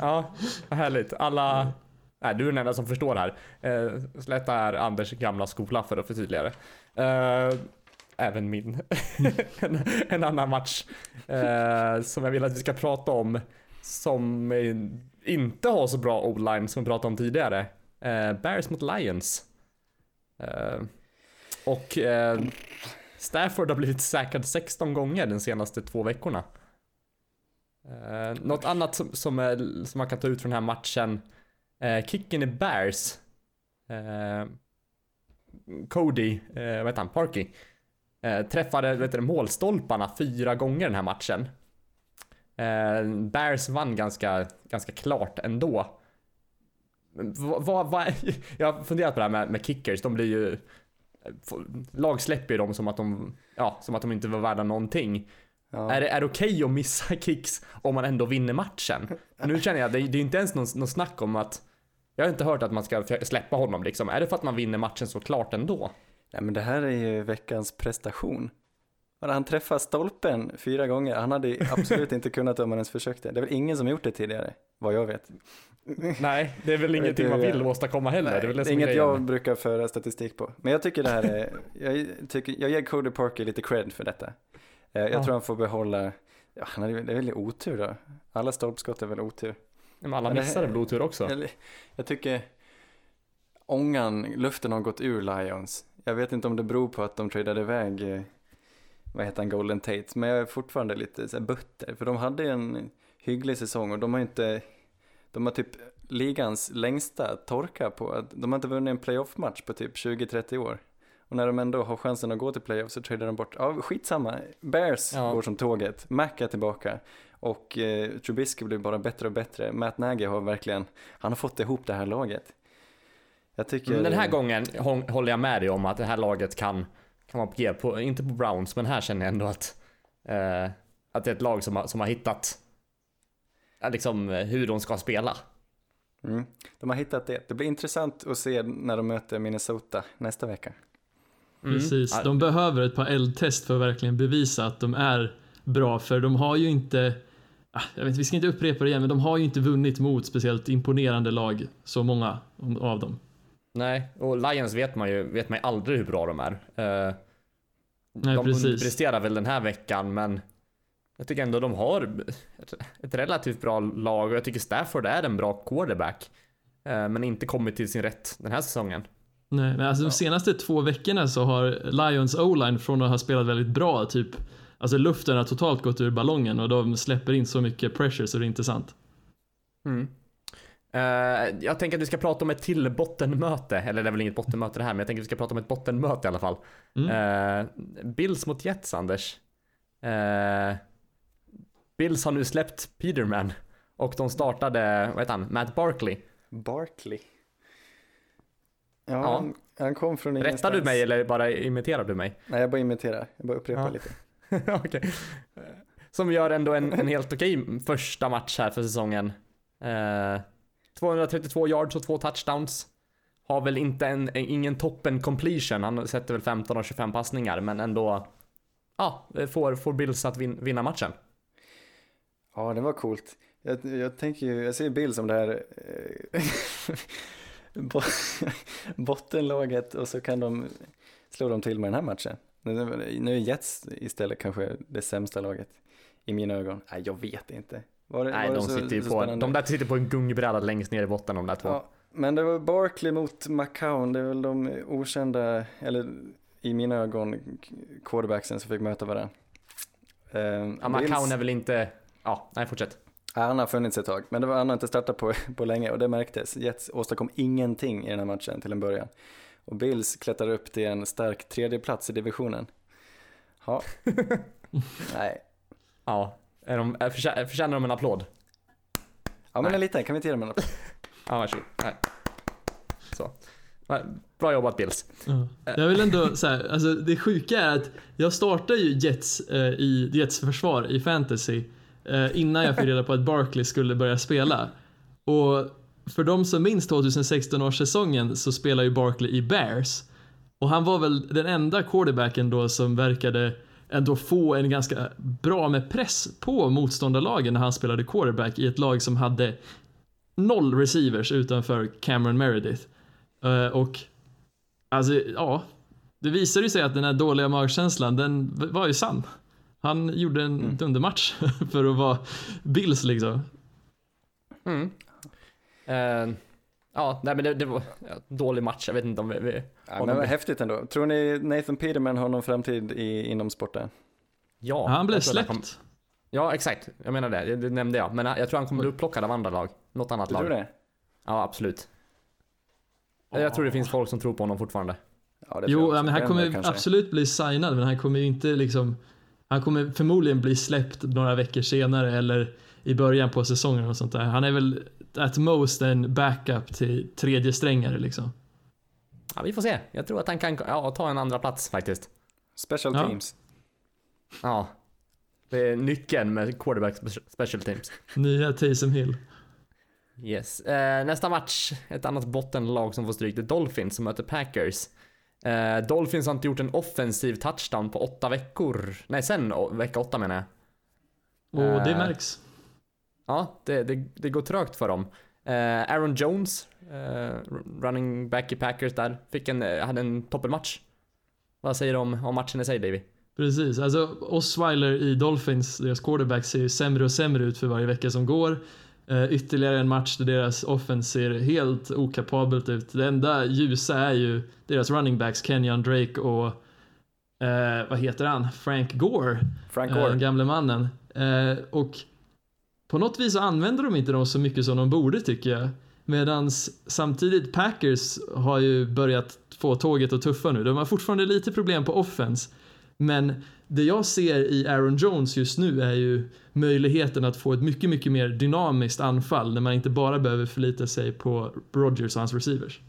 S2: Ja, vad härligt. Alla... Nej, du är den enda som förstår här. Eh, Slätta är Anders gamla skola för att förtydliga det. Eh, även min. en, en annan match eh, som jag vill att vi ska prata om som inte har så bra o-line som vi pratade om tidigare. Eh, Bears mot Lions. Eh, och eh, Stafford har blivit säkrad 16 gånger de senaste två veckorna. Eh, något annat som, som, är, som man kan ta ut från den här matchen. Eh, kicken i Bears. Eh, Cody, eh, vad heter han, Parky. Eh, träffade vet du, målstolparna fyra gånger den här matchen. Eh, Bears vann ganska, ganska klart ändå. Vad, vad, vad, jag har funderat på det här med, med kickers, de blir ju lag släpper ju dem som att de, ja, som att de inte var värda någonting.
S4: Ja.
S2: Är det, är det okej att missa kicks om man ändå vinner matchen? Nu känner jag, det, det är inte ens någon, någon snack om att jag har inte hört att man ska släppa honom liksom. Är det för att man vinner matchen så klart ändå?
S4: Nej men det här är ju veckans prestation. Han träffade stolpen fyra gånger. Han hade absolut inte kunnat om han ens försökte. Det är väl ingen som gjort det tidigare, vad jag vet.
S2: Nej, det är väl ingenting man vill åstadkomma heller.
S4: Nej,
S2: det är väl det
S4: är
S2: är
S4: inget
S2: grejen.
S4: jag brukar föra statistik på. Men jag tycker det här är, jag, tycker, jag ger Cody Parker lite cred för detta. Eh, Jag
S2: Ja.
S4: tror han får behålla, ja, han hade, det är väl otur då. Alla stolpskott är väl otur.
S2: Men alla
S4: Men det-
S2: missade väl otur också?
S4: Eller, jag tycker ångan, luften har gått ur Lions. Jag vet inte om det beror på att de tradade iväg, eh, vad heter han, Golden Tate, men jag är fortfarande lite så här butter. För de hade en hygglig säsong och de har inte, de har typ ligans längsta torka på att de har inte vunnit en playoff-match på typ 20-30 år. Och när de ändå har chansen att gå till playoff så tradar de bort, ja skitsamma, Bears
S2: Ja.
S4: går som tåget, Mac är tillbaka och eh, Trubisky blir bara bättre och bättre. Matt Nagy har verkligen, han har fått ihop det här laget. Jag tycker...
S2: Den här gången hå- håller jag med dig om att det här laget kan, kan vara på G, på, inte på Browns, men här känner jag ändå att, eh, att det är ett lag som har, som har hittat ja, liksom, eh, hur de ska spela.
S4: Mm, de har hittat det. Det blir intressant att se när de möter Minnesota nästa vecka.
S2: Mm.
S3: Precis, de behöver ett par eldtest för att verkligen bevisa att de är bra för de har ju inte ah, jag vet, vi ska inte upprepa det igen, men de har ju inte vunnit mot speciellt imponerande lag, så många av dem.
S2: Nej, och Lions vet man ju vet man ju aldrig hur bra de är. Eh,
S3: Nej,
S2: de
S3: precis.
S2: presterar väl den här veckan, men jag tycker ändå de har ett, relativt bra lag och jag tycker Stafford är en bra quarterback. Eh, men inte kommit till sin rätt den här säsongen.
S3: Nej, men alltså de senaste två veckorna så har Lions O-line från att ha spelat väldigt bra, typ Alltså luften har totalt gått ur ballongen och de släpper in så mycket pressure så det är inte sant.
S2: Mm. Eh, jag tänker att vi ska prata om ett till bottenmöte, eller det är väl inget bottenmöte det här, men jag tänker att vi ska prata om ett bottenmöte i alla fall.
S3: Mm.
S2: Eh, Bills mot Jets, Anders. Eh, Bills har nu släppt Peterman och de startade, vad heter han, Matt Barkley.
S4: Barkley. Ja,
S2: Ja.
S4: Han, han kom från
S2: Rättar
S4: ingenstans.
S2: du mig eller bara imiterar du mig?
S4: Nej, jag bara imiterar. Jag bara upprepar
S2: Ja.
S4: lite.
S2: Okej. Som gör ändå en, en helt okej första match här för säsongen. Eh, 232 yards och två touchdowns. Har väl inte en, en, ingen toppen completion. Han sätter väl 15 av 25 passningar, men ändå. Ja, får, får Bills att vin, vinna matchen.
S4: Ja, det var coolt. Jag, jag tänker ju, jag ser Bill som det här eh, bottenlaget och så kan de slå dem till med den här matchen. Nu är Jets istället kanske det sämsta laget i mina ögon. Nej, jag vet inte. Var det,
S2: Nej,
S4: var
S2: de
S4: så-
S2: sitter
S4: så
S2: på,
S4: spännande?
S2: de där sitter på en gungbräda längst ner i botten, de där två.
S4: Ja, men det var Barkley mot McCown, det är väl de okända, eller i mina ögon, quarterbacksen som fick möta varandra. Eh,
S2: Ja, McCown är väl inte, ja, nej fortsätt.
S4: Han har funnits ett tag, men det var han har inte startat på, på länge och det märktes. Jets åstadkom ingenting i den här matchen till en början. Och Bills klättrar upp till en stark tredje plats i divisionen. Ja. Nej.
S2: Ja, är de, är, förtjänar de en applåd?
S4: Ja men
S2: Nej.
S4: en liten, kan vi inte ge dem en applåd?
S2: Ja, varsågod. Nej. Så. Bra jobbat Bills.
S3: Ja. Jag vill ändå säga, alltså det sjuka är att jag startade ju Jets eh, i Jets försvar i fantasy eh, innan jag fick reda på att Barkley skulle börja spela. Och för de som minns 2016 års säsongen så spelar ju Barkley i Bears. Och han var väl den enda quarterbacken då som verkade ändå få en ganska bra med press på motståndarlagen när han spelade quarterback i ett lag som hade noll receivers utanför Cameron Meredith. Eh, och Alltså, ja. Det visade ju sig att den här dåliga magkänslan, den var ju sann. Han gjorde en
S4: Mm.
S3: dundermatch för att vara Bills liksom.
S2: Mm. Eh, ja, nej men det, det var ja, dålig match. Jag vet inte om vi... vi
S4: Ja, men vad häftigt ändå. Tror ni Nathan Peterman har någon framtid i, inom sporten?
S2: ja,
S3: han blev släppt.
S2: kom- Ja, exakt. Jag menar det. Det, det nämnde jag. Men jag tror han kommer bli upplockad av andra lag. Något annat
S4: Du
S2: lag.
S4: tror det?
S2: Ja, absolut. Jag tror det finns folk som tror på honom fortfarande.
S4: Ja, det tror jag
S3: Jo, men han kommer
S4: kanske.
S3: absolut bli signad, men han kommer ju inte liksom... Han kommer förmodligen bli släppt några veckor senare eller i början på säsongen och sånt där. Han är väl at most en backup till tredje strängare liksom.
S2: Ja, vi får se. Jag tror att han kan ja, ta en andra plats faktiskt.
S4: Special
S3: Ja.
S4: teams.
S2: Ja. Det är nyckeln med quarterback spe- special teams.
S3: Nya Taysom Hill.
S2: Yes. Eh, nästa match, ett annat bottenlag som får stryk, det är Dolphins som möter Packers. Eh, Dolphins har inte gjort en offensiv touchdown på åtta veckor. Nej, sen vecka åtta menar jag.
S3: Och det
S2: Eh.
S3: märks.
S2: Ja, det, det, det går trögt för dem. Eh, Aaron Jones, eh, running back i Packers där, fick en, eh, hade en toppenmatch. Vad säger du om, om matchen i sig, Davy?
S3: Precis, alltså Osweiler i Dolphins, deras quarterback ser ju sämre och sämre ut för varje vecka som går. Eh, ytterligare en match där deras offense ser helt okapabelt ut. Det enda ljusa är ju deras running backs Kenyon Drake och vad heter han? Frank Gore,
S4: Frank
S3: eh, den
S4: Gore.
S3: gamle mannen. Och på något vis använder de inte dem så mycket som de borde tycker jag. Medan samtidigt Packers har ju börjat få tåget att tuffa nu. De har fortfarande lite problem på offense. Men det jag ser i Aaron Jones just nu är ju möjligheten att få ett mycket, mycket mer dynamiskt anfall när man inte bara behöver förlita sig på Rodgers och hans receivers.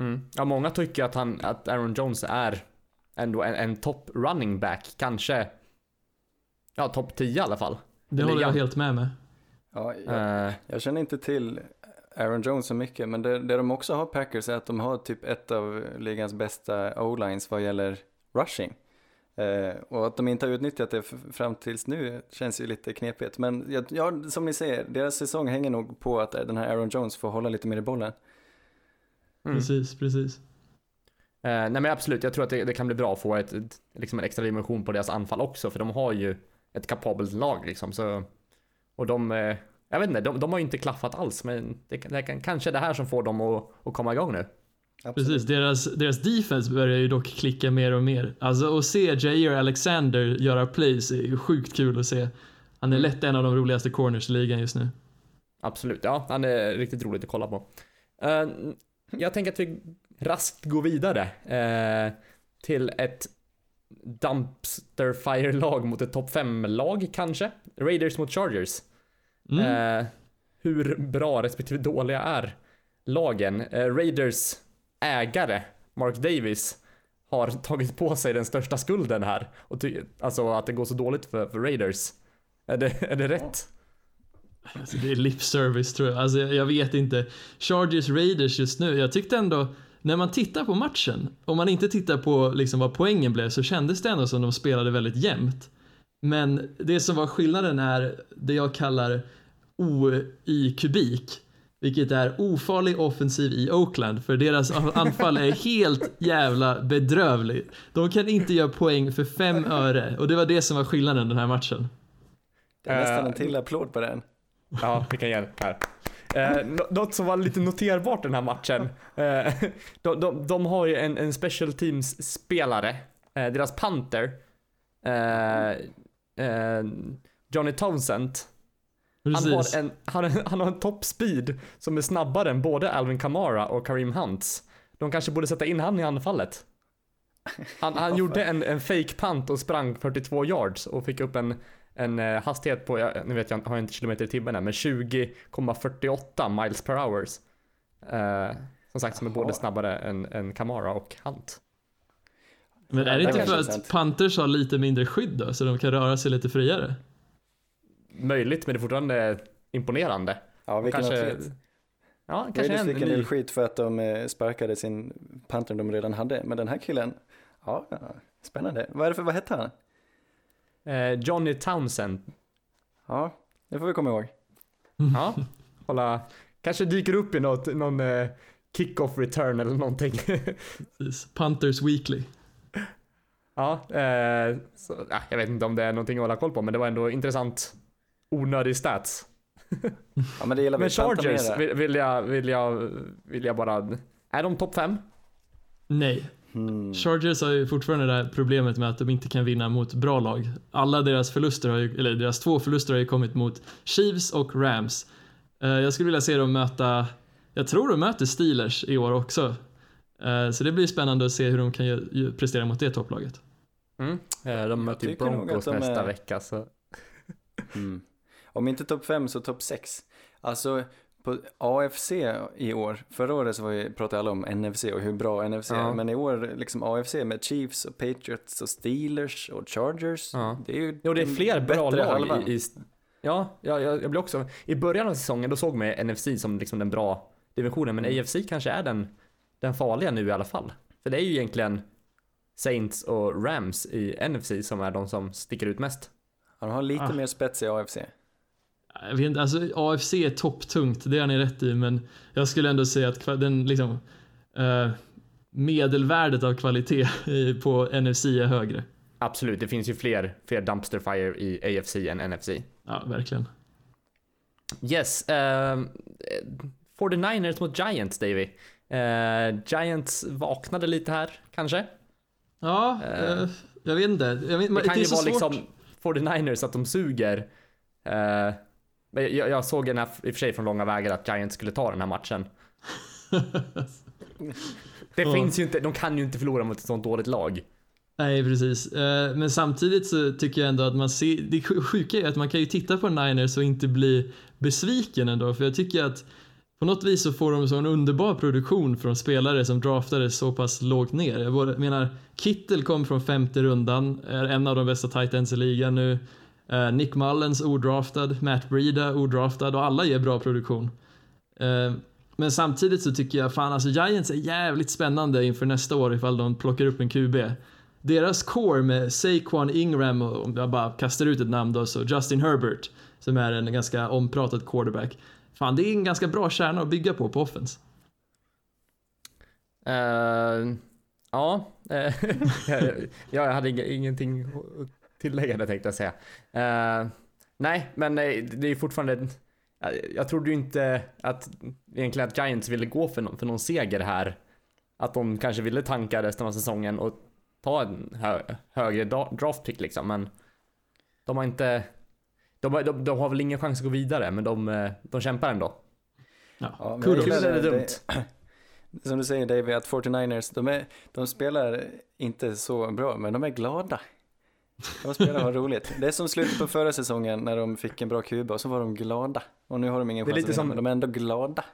S2: Mm. Ja, många tycker att, han, att Aaron Jones är ändå en, en top running back. Kanske, ja, topp 10 i alla fall.
S3: Det håller jag helt med med.
S4: Ja, jag,
S2: Eh,
S4: jag känner inte till Aaron Jones så mycket, men det, det de också har Packers är att de har typ ett av ligans bästa O-lines vad gäller rushing. Eh, och att de inte har utnyttjat det fram tills nu känns ju lite knepigt. Men ja, ja, som ni säger, deras säsong hänger nog på att den här Aaron Jones får hålla lite mer i bollen.
S2: mm.
S3: Precis, precis.
S2: Eh, nej men absolut, jag tror att det, det kan bli bra att få ett, ett, liksom en extra dimension på deras anfall också, för de har ju ett kapabelt lag liksom. Så, och de, eh, jag vet inte, de, de har ju inte klaffat alls, men det, det kan, kanske är det här som får dem att, att komma igång nu.
S3: Precis, deras, deras defense börjar ju dock klicka mer och mer. Alltså att se Jair Alexander göra plays är ju sjukt kul att se. Han är lätt en av de roligaste corners i ligan just nu.
S2: Absolut, ja, han är riktigt roligt att kolla på. Eh, jag tänker att vi raskt går vidare eh, till ett dumpster fire-lag mot ett topp 5-lag kanske. Raiders mot Chargers.
S3: Mm.
S2: Eh, hur bra respektive dåliga är lagen? Eh, Raiders ägare, Mark Davis, har tagit på sig den största skulden här. Och ty- alltså att det går så dåligt för, för Raiders. Är det, är det rätt?
S3: Alltså, det är lip service tror jag. Alltså, jag jag vet inte. Chargers Raiders just nu, jag tyckte ändå när man tittar på matchen, om man inte tittar på liksom vad poängen blev så kändes det ändå som de spelade väldigt jämnt. Men det som var skillnaden är det jag kallar O i kubik, vilket är ofarlig offensiv i Oakland, för deras anfall är helt jävla bedrövligt. De kan inte göra poäng för fem öre och det var det som var skillnaden den här matchen.
S4: Det är nästan
S2: Eh,
S4: en till applåd på den.
S2: Ja, vi kan ge den här. Eh, nå- något som var lite noterbart den här matchen. Eh, de, de, de har ju en, en special teams spelare. Eh, deras panter. Eh, eh, Johnny Townsend. Han har en, han, han har en top speed som är snabbare än både Alvin Kamara och Kareem Hunts. De kanske borde sätta in han i anfallet. Han, han gjorde en, en fake punt och sprang 42 yards och fick upp en, en eh, hastighet på, jag, nu vet jag har jag inte kilometer i timmen här, men 20,48 miles per hours. Eh, som sagt som är både snabbare än, än Kamara och Hunt.
S3: Men är det inte för att. Panthers har lite mindre skydd då, så de kan röra sig lite friare?
S2: Möjligt, men det är fortfarande imponerande.
S4: Ja, vilken
S2: kanske,
S4: atlet.
S2: Ja, kanske
S4: Raiders
S2: en
S4: fick en
S2: ny...
S4: del skit för att de eh, sparkade sin panter de redan hade. Men den här killen, ja, spännande. Vad är det för, vad hette han?
S2: Eh, Johnny Townsend.
S4: Ja, det får vi komma ihåg.
S2: Ja, kolla. Kanske dyker upp i något, någon eh, kick-off return eller någonting.
S3: Precis. Panthers Weekly.
S2: ja, eh, så, ja, jag vet inte om det är någonting att hålla koll på, men det var ändå intressant onödig stats.
S4: Ja men det gillar vi.
S2: Men Chargers vill, vill, jag, vill, jag, vill jag bara... Är de topp 5?
S3: Nej.
S4: Hmm.
S3: Chargers har ju fortfarande det här problemet med att de inte kan vinna mot bra lag. Alla deras förluster har ju, eller deras två förluster har ju kommit mot Chiefs och Rams. Eh, jag skulle vilja se dem möta, jag tror de möter Steelers i år också. Eh, så det blir spännande att se hur de kan prestera mot det topplaget.
S2: Mm. Eh, De möter ju Broncos nästa
S4: är-
S2: vecka så...
S4: Mm. Om inte topp 5 så topp 6. Alltså på AFC i år, förra året så var ju, pratade alla om NFC och hur bra NFC
S2: Ja.
S4: är, men i år liksom AFC med Chiefs och Patriots och Steelers och Chargers.
S2: Ja.
S4: Det är ju
S2: Jo, det är fler bra lag i, i... Ja, ja jag, jag blir också... I början av säsongen då såg man NFC som liksom den bra divisionen, men
S4: Mm.
S2: AFC kanske är den, den farliga nu i alla fall. För det är ju egentligen Saints och Rams i NFC som är de som sticker ut mest.
S4: Ja, de har lite
S3: Ah.
S4: mer spets i AFC.
S3: Jag vet inte, alltså AFC är topptungt, det har ni rätt i, men jag skulle ändå säga att den liksom eh, medelvärdet av kvalitet på NFC är högre.
S2: Absolut, det finns ju fler, fler dumpster fire i AFC än NFC.
S3: Ja, verkligen.
S2: Yes, uh, 49ers mot Giants, Davy. Eh, Giants vaknade lite här, kanske.
S3: Ja,
S2: eh,
S3: jag vet inte. Jag vet,
S2: Det kan
S3: är
S2: ju vara
S3: svårt.
S2: liksom 49ers att de suger. Eh, men jag, jag såg en här, i och för sig från långa vägar att Giants skulle ta den här matchen. Det
S3: Ja.
S2: finns ju inte, de kan ju inte förlora mot ett sånt dåligt lag.
S3: Nej, precis. Eh, Men samtidigt så tycker jag ändå att man ser, det sjuka är att man kan ju titta på Niners och inte bli besviken ändå, för jag tycker att på något vis så får de så en underbar produktion från spelare som draftades så pass lågt ner. Jag menar, Kittel kom från femte rundan, är en av de bästa tight ends i ligan nu. Uh, Nick Mullens odraftad, Matt Breida odraftad och alla ger bra produktion. Uh, Men samtidigt så tycker jag fan alltså Giants är jävligt spännande inför nästa år ifall de plockar upp en QB. Deras core med Saquon Ingram och om jag bara kastar ut ett namn då så Justin Herbert som är en ganska ompratad quarterback. Fan, det är en ganska bra kärna att bygga på på offense.
S2: Uh, ja, jag, hade ingenting att tillägga där tänkte jag säga. Eh, nej, men nej, det är fortfarande... Jag, jag trodde ju inte att egentligen att Giants ville gå för, någon, för någon seger här. Att de kanske ville tanka resten av säsongen och ta en hö, högre da- draft pick liksom, men de har inte... De, har- de, de har väl ingen chans att gå vidare, men de, eh, de kämpar ändå.
S3: Ja,
S4: Ja,
S2: Kul eller
S4: det-
S2: dumt?
S4: Som du säger David, att 49ers, de, är, de spelar inte så bra, men de är glada. De spelar och har roligt. Det är som slutet på förra säsongen när de fick en bra kuba och så var de glada. Och nu har de ingen
S2: Det är
S4: chans
S2: lite
S4: att vinna,
S2: som-
S4: men de är ändå glada.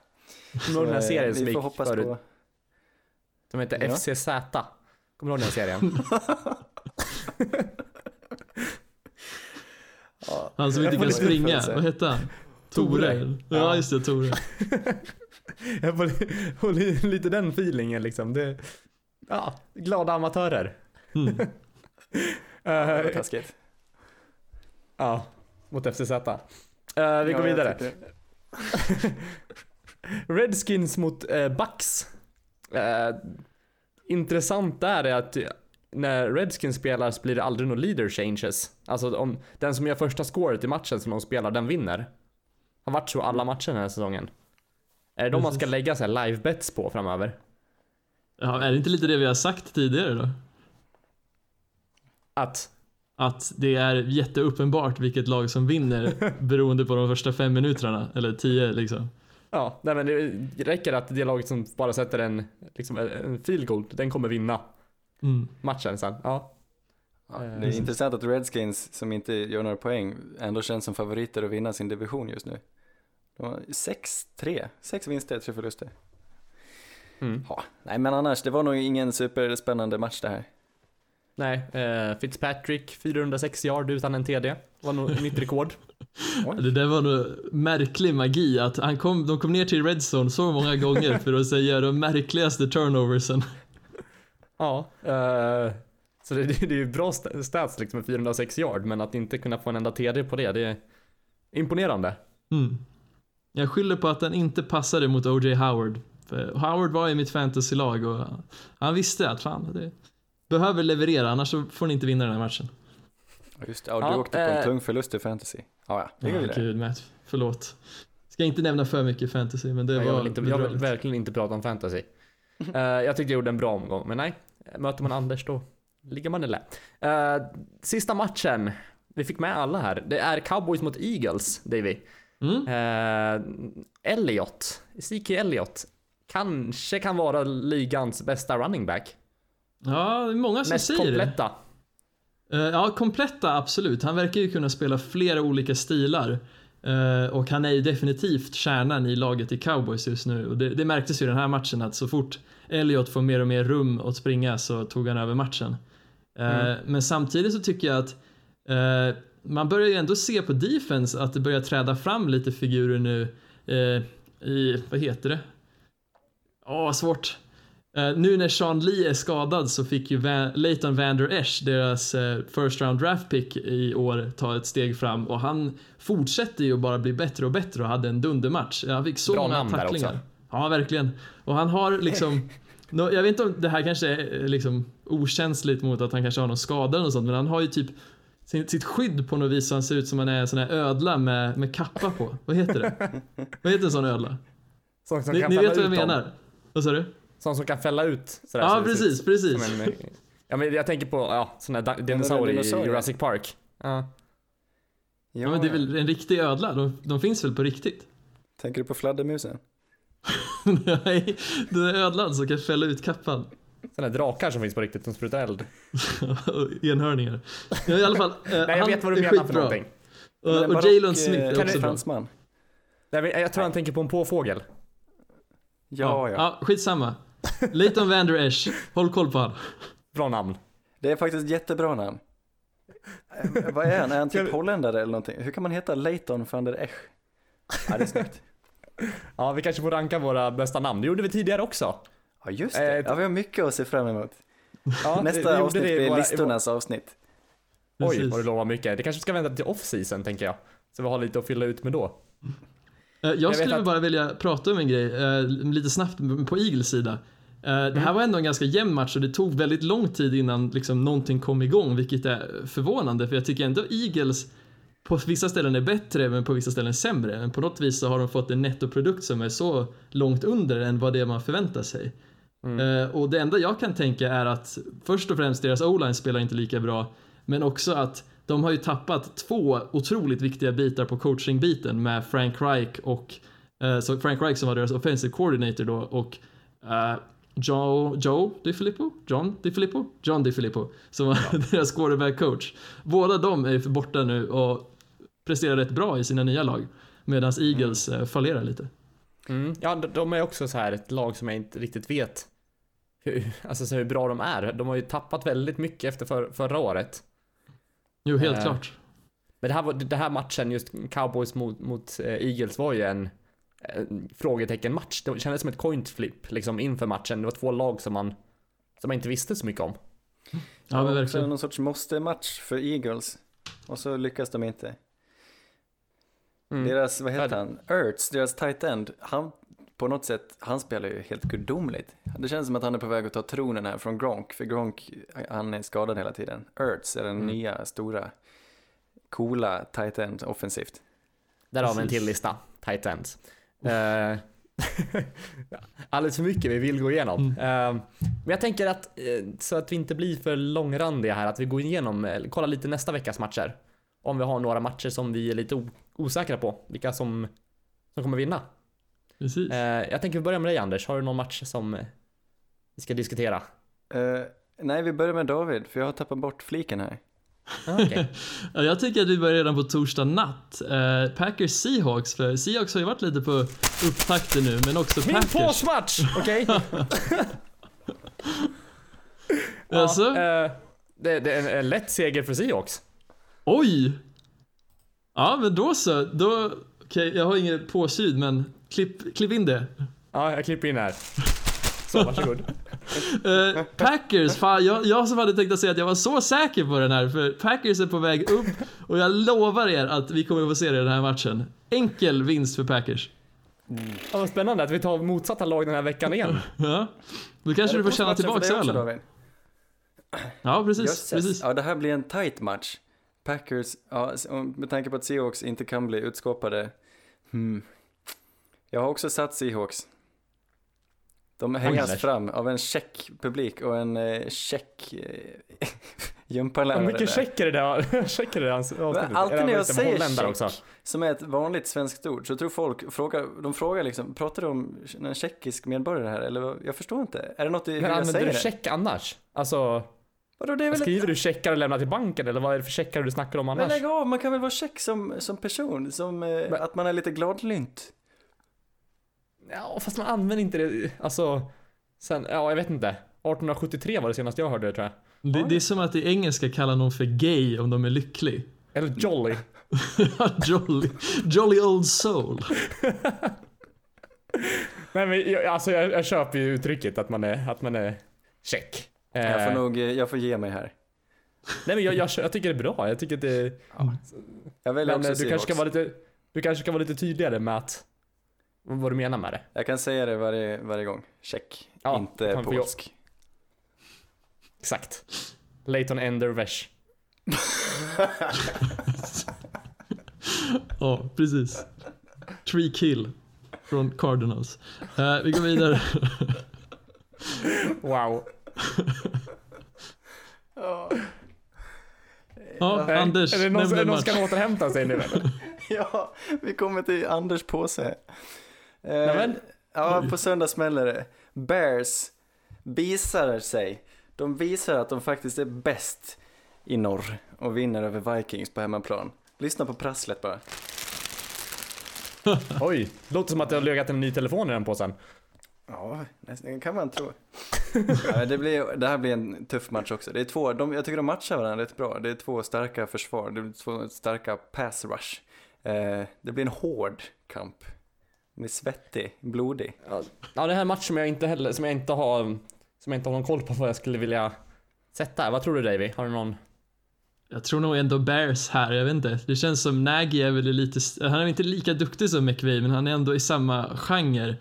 S2: Kommer du den här
S4: eh,
S2: serien som
S4: Vi får
S2: gick
S4: hoppas
S2: förut?
S4: på...
S2: Som heter
S4: Ja.
S2: FCZ. Kommer du ihåg den här serien?
S4: Ja,
S3: Han som
S2: Jag
S3: inte kan springa, vad hette han?
S2: Tore.
S3: Tore. Ja,
S2: Ja.
S3: just det, Tore.
S2: Jag får, får li- lite den feelingen liksom. Det, ja, glada amatörer.
S3: Mm.
S4: det var
S2: Eh,
S4: taskigt.
S2: ja, mot FCZ. Uh, vi
S4: Ja,
S2: går vidare. Redskins mot uh, Bucks. Eh, intressant där är att när Redskins spelar så blir det aldrig några leader changes. Alltså om den som gör första scoret i matchen som de spelar, den vinner. Har varit så alla matcher den här säsongen. Är det de man ska lägga så live bets på framöver?
S3: Ja, är det inte lite det vi har sagt tidigare då?
S2: Att
S3: Att det är jätteuppenbart vilket lag som vinner beroende på de första fem minuterna, eller tio liksom.
S2: Ja, nej men det räcker att det laget som bara sätter en, liksom en field goal, den kommer vinna
S3: Mm.
S2: matchen sen. Ja.
S4: Ja,
S2: Eh,
S4: det är intressant att Redskins, som inte gör några poäng, ändå känns som favoriter att vinna sin division just nu. De har 6-3, sex vinster, tre förluster.
S2: Mm.
S4: Ja, nej men annars, det var nog ingen superspännande match det här.
S2: Nej, eh, Fitzpatrick 406 yard utan en TD. Var nog mitt rekord.
S3: Det där var nog märklig magi att han kom, de kom ner till Redzone så många gånger för att säga de märkligaste turnoversen.
S2: Ja. Eh, så det, det, det är ju bra st- stats liksom med 406 yard, men att inte kunna få en enda TD på det, det är imponerande.
S3: Mm. Jag skyller på att han inte passade mot O.J. Howard. För Howard var i mitt fantasylag och han visste att fan, det behöver leverera annars så får ni inte vinna den här matchen.
S4: Ja, Just det, ja, du
S2: Ja,
S4: åkte på en
S2: eh,
S4: tung förlust i fantasy. Ja, ja, det går
S3: Ja,
S4: vidare.
S3: gud Matt, förlåt. Ska inte nämna för mycket fantasy, men det
S2: Jag
S3: var
S2: vill, inte, jag vill verkligen inte prata om fantasy. Eh, jag tyckte jag gjorde en bra omgång, men nej. Möter man Anders då ligger man i lä. Eh, sista matchen. Vi fick med alla här. Det är Cowboys mot Eagles, Davy.
S3: Mm.
S2: Eh, Elliot, CK Elliot, kanske kan vara ligans bästa running back.
S3: Ja, det är många som
S2: Mest
S3: säger det.
S2: kompletta.
S3: Eh, Ja, kompletta absolut. Han verkar ju kunna spela flera olika stilar. Eh, och han är ju definitivt kärnan i laget i cowboys just nu. Och det, det märktes ju i den här matchen att så fort Elliot får mer och mer rum att springa så tog han över matchen. Eh,
S2: Mm.
S3: Men samtidigt så tycker jag att man börjar ju ändå se på defense att det börjar träda fram lite figurer nu i, vad heter det? Åh, svårt. Eh, nu när Sean Lee är skadad så fick ju Van, Leighton Vander Esch, deras eh, first round draft pick i år, ta ett steg fram och han fortsätter ju bara bli bättre och bättre och hade en dundermatch. Han fick så
S2: Bra
S3: många tacklingar. Ja, verkligen. Och han har liksom nå- jag vet inte om det här kanske är eh, liksom okänsligt mot att han kanske har någon skada eller något sånt, men han har ju typ sin, sitt skydd på något vis så han ser ut som han är en sån här ödla med, med kappa på. Vad heter det? vad heter en sån ödla?
S2: Som
S3: Ni, ni vet vad jag menar? Vad sa du?
S2: Sån som kan fälla ut. Sådär,
S3: Ja,
S2: så
S3: precis, precis.
S2: en- ja, men jag tänker på ja, såna här da- dinosaurier i. Jurassic Park. Ja.
S3: Ja, men det är väl en riktig ödla? De, de finns väl på riktigt?
S4: Tänker du på fladdermusen?
S3: Nej, det är ödlan som kan fälla ut kappan.
S2: Här drakar som finns på riktigt som sprutar eld.
S3: Enhörningar. Ja, i alla fall. Eh,
S2: Nej, jag vet vad du
S3: är
S2: menar för någonting.
S3: Och,
S4: Men
S3: och Jalen
S4: eh,
S3: Smith är
S2: kan
S3: också bra.
S2: Nej, jag tror han tänker på en påfågel.
S4: Ja, ja.
S3: ja. Skitsamma. Leighton Vander Esch, håll koll på han.
S2: Bra namn.
S4: Det är faktiskt jättebra namn. Vad är han? Är han typ holländare eller någonting? Hur kan man heta Leighton van der Esch? Ja, det är snyggt.
S2: Ja, vi kanske får ranka våra bästa namn. Det gjorde vi tidigare också.
S4: Ja, just det. Ja, vi har mycket att se fram emot.
S2: Ja,
S4: Nästa avsnitt blir
S2: våra-
S4: listornas avsnitt.
S2: Oj,
S3: Precis.
S2: vad du lovar mycket. Det kanske ska vänta till off-season, tänker jag. Så vi har lite att fylla ut med då.
S3: Eh, Jag
S2: vet
S3: skulle
S2: att-
S3: bara vilja prata om en grej, eh, lite snabbt på Eagles sida. Eh, Det
S2: Mm.
S3: här var ändå en ganska jämn match och det tog väldigt lång tid innan liksom någonting kom igång, vilket är förvånande för jag tycker ändå Eagles på vissa ställen är bättre men på vissa ställen sämre. Men på något vis så har de fått en nettoprodukt som är så långt under än vad det är man förväntar sig.
S2: Mm.
S3: Och det enda jag kan tänka är att först och främst deras o-line spelar inte lika bra, men också att de har ju tappat två otroligt viktiga bitar på coachingbiten med Frank Reich och eh, så Frank Reich som var deras offensive coordinator då och eh, Joe, Joe DiFilippo? John DiFilippo? John DiFilippo som var deras quarterback coach. Båda de är borta nu och presterar rätt bra i sina nya lag medan Eagles eh, fallerar lite.
S2: Mm. Ja, de- är också så här ett lag som jag inte riktigt vet hur, alltså så hur bra de är. De har ju tappat väldigt mycket efter för, förra året.
S3: Jo, helt
S2: Eh,
S3: klart.
S2: Men det här, var, det här matchen, just Cowboys mot, mot eh, Eagles var ju en, en frågetecken-match. Det kändes som ett coin flip liksom inför matchen. Det var två lag som man, som man inte visste så mycket om.
S3: Ja, men verkligen.
S4: någon sorts måste-match för Eagles. Och så lyckas de inte.
S2: Mm.
S4: Deras, vad heter han? Ertz, deras tight end. Han, på något sätt, han spelar ju helt gudomligt. Det känns som att han är på väg att ta tronen här från Gronk. För Gronk, han är skadad hela tiden. Ertz är den
S2: Mm.
S4: nya, stora, coola tight end offensivt.
S2: Där har vi en till lista. Tight ends. Eh, Alldeles för mycket vi vill gå igenom.
S3: Mm.
S2: Eh, men jag tänker att, eh, så att vi inte blir för långrandiga här, att vi går igenom, kollar lite nästa veckas matcher. Om vi har några matcher som vi är lite osäkra på, vilka som, som kommer vinna.
S3: Precis.
S2: Eh, jag tänker vi börjar med dig Anders, har du någon match som vi ska diskutera?
S4: Eh, nej, vi börjar med David, för jag har tappat bort fliken här.
S2: Ah.
S3: Ja, jag tycker att vi börjar redan på torsdag natt. Eh, Packers Seahawks, för Seahawks har ju varit lite på upptakten nu, men också
S2: Min
S3: Packers.
S2: påsmatch! Okej? Ja,
S3: Alltså?
S2: eh, det, det är en, en lätt seger för Seahawks.
S3: Oj! Ja, men då så. Då, okej, jag har inget påsyd, men klipp, klipp in det.
S2: Ja, jag klipper in här. Så, varsågod.
S3: Eh, Packers, fan, jag, jag som hade tänkt att säga att jag var så säker på den här, för Packers är på väg upp och jag lovar er att vi kommer att få se det i den här matchen. Enkel vinst för Packers.
S2: Ja, vad spännande att vi tar motsatta lag den här veckan igen.
S3: Ja. Då kanske du får känna tillbaka ölen. Ja, precis. Precis.
S4: Ja, det här blir en tight match. Packers, ja, med tanke på att Seahawks inte kan bli utskåpade. Hmm. Jag har också satt Seahawks. De hejas
S2: Anders.
S4: fram av en check publik och en eh, check eh, gympalärare.
S2: Hur mycket check är det där? Check är det där avsnittet?
S4: Men alltid när jag säger
S2: också?
S4: som är ett vanligt svenskt ord, så tror folk, frågar, de frågar liksom, pratar du om en tjeckisk medborgare här? Eller jag förstår inte. Är det något i hur
S2: Men
S4: jag
S2: använder
S4: säger
S2: du
S4: det?
S2: check annars? Alltså,
S4: Vadå, det är väl
S2: skriver du checkar och lämnar till banken eller vad är det för checkar du snackar om
S4: Men
S2: annars?
S4: lägg av, man kan väl vara check som, som person, som eh,
S2: Men-
S4: att man är lite gladlynt.
S2: Ja, fast man använder inte det, alltså, sen, ja jag vet inte. 1873 var det senaste jag hörde det tror jag.
S3: Det, det är som att i engelska kallar någon för gay om de är lycklig.
S2: Eller jolly.
S3: jolly, jolly old soul.
S2: Nej men jag, alltså jag, jag köper ju uttrycket att man är, att man är check. Eh,
S4: Jag får nog, eh, jag får ge mig här.
S2: Nej men jag, jag, jag tycker det är bra, jag tycker att det
S4: Jag väljer
S2: Men
S4: också
S2: eh, du kanske ska vara lite, du kanske ska vara lite tydligare med att, vad du menar med det.
S4: Jag kan säga det varje, varje gång. Check.
S2: Ja,
S4: inte polsk.
S2: Exakt. Leighton Ender Vesh.
S3: Ja, precis. Tree kill från Cardinals. Eh, vi går vidare.
S2: Wow.
S3: Ja,
S2: Nej,
S3: Anders,
S2: är det någon, är det någon som kan återhämta sig nu eller?
S4: ja, vi kommer till Anders påse. Eh,
S2: Nämen.
S4: ja, på söndag smäller det. Bears visar sig. De visar att de faktiskt är bäst i norr och vinner över Vikings på hemmaplan. Lyssna på prasslet bara.
S2: Oj, låter som att det har legat en ny telefon i den påsen.
S4: Ja, nästan kan man tro. ja, det, blir, det här blir en tuff match också. Det är två, de, jag tycker de matchar varandra rätt bra. Det är två starka försvar, det är två starka pass rush. Eh, det blir en hård kamp. Den är svettig, blodig.
S2: Ja, ja det här är en match som jag inte heller, som jag inte har, som jag inte har någon koll på vad jag skulle vilja sätta. Vad tror du Davy? Har du någon?
S3: Jag tror nog ändå Bears här, jag vet inte. Det känns som Nagy är väl lite, han är inte lika duktig som McVay men han är ändå i samma genre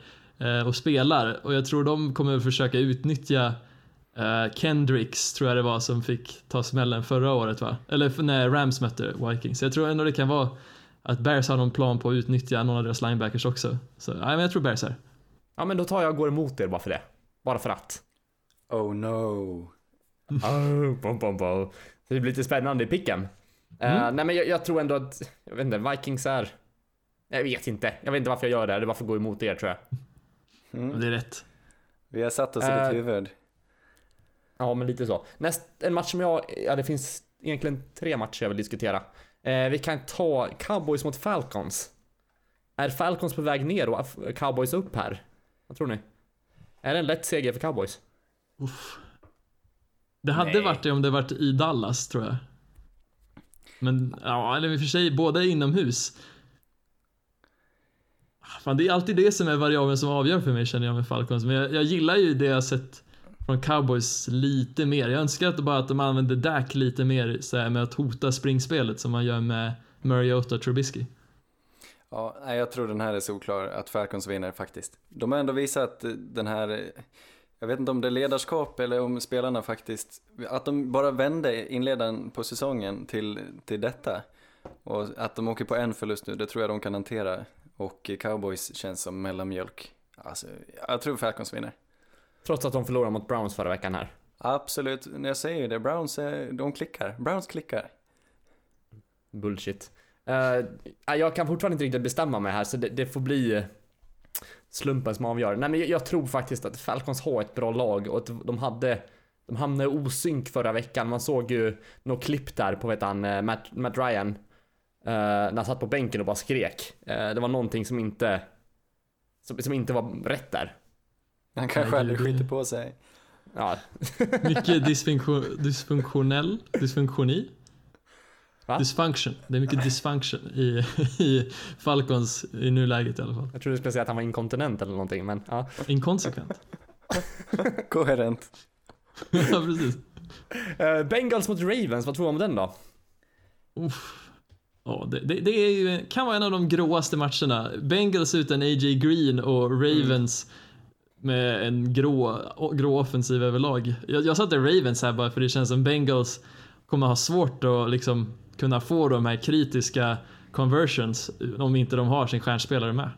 S3: och spelar. Och jag tror de kommer försöka utnyttja eh, Kendricks, tror jag det var, som fick ta smällen förra året va? Eller när Rams mötte Vikings. Jag tror ändå det kan vara att Bears har någon plan på att utnyttja någon av deras linebackers också. Så nej, men jag tror Bears här.
S2: Ja men då tar jag och går emot er bara för det. Bara för att.
S4: Oh no.
S2: Oh, bom, bom, bom. Så det blir lite spännande i picken. Eh, nej men jag, jag tror ändå att, jag vet inte, Vikings är... Jag vet inte. Jag vet inte varför jag gör det här. Det är bara för att gå emot er tror jag.
S4: Mm.
S3: Det är rätt.
S4: Vi har satt oss i
S2: Eh,
S4: ditt huvud.
S2: Ja, men lite så. Näst, en match som jag, ja det finns egentligen tre matcher jag vill diskutera. Eh, vi kan ta Cowboys mot Falcons. Är Falcons på väg ner och Cowboys upp här? Vad tror ni? Är det en lätt seger för Cowboys?
S3: Uff. Det hade
S2: Nej.
S3: varit det om det varit i Dallas tror jag. Men ja, eller i och för sig, båda är inomhus. Fan, det är alltid det som är variabeln som avgör för mig känner jag med Falcons. Men jag, jag gillar ju det jag sett från Cowboys lite mer. Jag önskar att bara att de använder Dak lite mer så här, med att hota springspelet som man gör med Mariota och Trubisky.
S4: Ja, nej, jag tror den här är solklar att Falcons vinner faktiskt. De har ändå visat den här, jag vet inte om det är ledarskap eller om spelarna faktiskt, att de bara vände inledaren på säsongen till, till detta. Och att de åker på en förlust nu, det tror jag de kan hantera. Och Cowboys känns som mellanmjölk. Alltså, jag tror Falcons vinner. Trots
S2: att de förlorade mot Browns förra veckan här.
S4: Absolut, jag säger det, Browns, eh, de klickar. Browns klickar.
S2: Bullshit. Eh, jag kan fortfarande inte riktigt bestämma mig här så det, det får bli eh, slumpen som avgör. Nej men jag, jag tror faktiskt att Falcons har ett bra lag och att de hade de hamnade i osynk förra veckan. Man såg ju något klipp där på vet han, Matt, Matt Ryan. Eh, när han satt på bänken och bara skrek. Eh, det var någonting som inte som, som inte var rätt där.
S4: Han kanske aldrig skiter på sig.
S2: Ja,
S3: Mycket dysfunktion, dysfunktionell, dysfunktioni.
S2: Va?
S3: Dysfunction. Det är mycket dysfunction i, i Falcons i nuläget i alla fall.
S2: jag trodde du skulle säga att han var inkontinent eller någonting men ja.
S3: Inkonsekvent.
S4: Koherent.
S3: ja, precis.
S2: Eh, Bengals mot Ravens, vad tror du om den då?
S3: Uff. Ja, det, det, det är kan vara en av de gråaste matcherna. Bengals utan A.J. Green och Ravens med en grå, grå offensiv överlag. Jag, jag satte Ravens här bara för det känns som Bengals kommer ha svårt att liksom kunna få de här kritiska conversions om inte de har sin stjärnspelare med.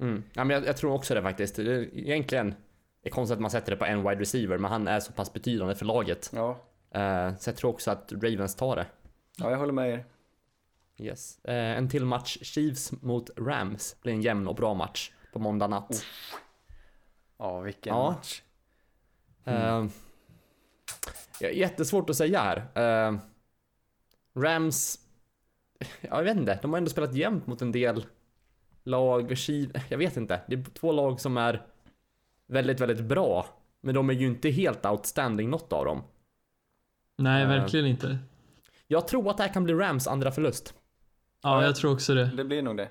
S2: Mm. Ja, men jag, jag tror också det faktiskt. Det är egentligen det är konstigt att man sätter det på en wide receiver, men han är så pass betydande för laget.
S4: Ja,
S2: Eh, så jag tror också att Ravens tar det.
S4: ja jag håller med er.
S2: Yes. Eh, en till match, Chiefs mot Rams. Blir en jämn och bra match på måndag natt.
S4: Ja, vilken
S2: Ja.
S4: match.
S2: Eh, ja, jättesvårt att säga här. Eh, Rams, ja, jag vet inte, de har ändå spelat jämnt mot en del lag. Chief- Jag vet inte, det är två lag som är väldigt, väldigt bra. Men de är ju inte helt outstanding något av dem.
S3: Nej,
S2: Eh.
S3: verkligen inte.
S2: Jag tror att det här kan bli Rams andra förlust.
S3: Ja, jag tror också det.
S4: Det blir nog det.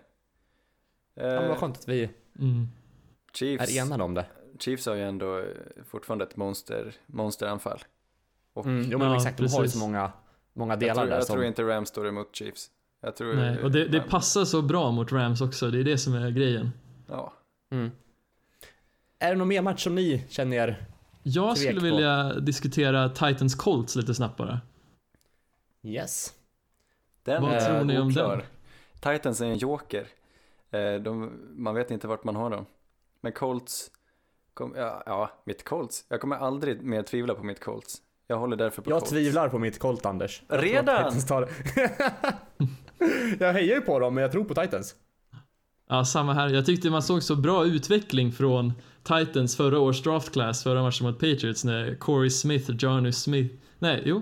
S2: Ja, men vad
S4: Eh,
S2: skönt att vi
S3: Mm.
S4: Chiefs,
S2: är enade om det.
S4: Chiefs har ju ändå eh, fortfarande ett monster, monsteranfall. Och
S2: Mm, jo men
S3: Ja,
S2: exakt, de har ju
S3: precis.
S2: så många, många
S4: jag
S2: delar
S4: tror,
S2: där
S4: jag
S2: som...
S4: tror inte Rams står emot Chiefs. Jag tror...
S3: Nej, och det, det passar så bra mot Rams också, det är det som är grejen.
S4: Ja.
S2: Mm. Är det någon mer match som ni känner er...
S3: Jag skulle
S2: på.
S3: vilja diskutera Titans Colts lite snabbt bara.
S2: Yes.
S4: Den
S3: Vad
S4: är
S3: tror ni om
S4: oklar.
S3: den?
S4: Titans är en joker. Eh, De, man vet inte vart man har dem. Men Colts, kom, ja, ja, mitt Colts. Jag kommer aldrig mer tvivla på mitt Colts. Jag håller därför på
S2: Jag
S4: Colts.
S2: tvivlar på mitt Colt, Anders. Jag
S4: Redan?
S2: tar jag hejar ju på dem, men jag tror på Titans.
S3: Ja, samma här. Jag tyckte man såg så bra utveckling från Titans förra års draft class, förra matchen mot Patriots när Corey Smith, Johnu Smith, nej, jo,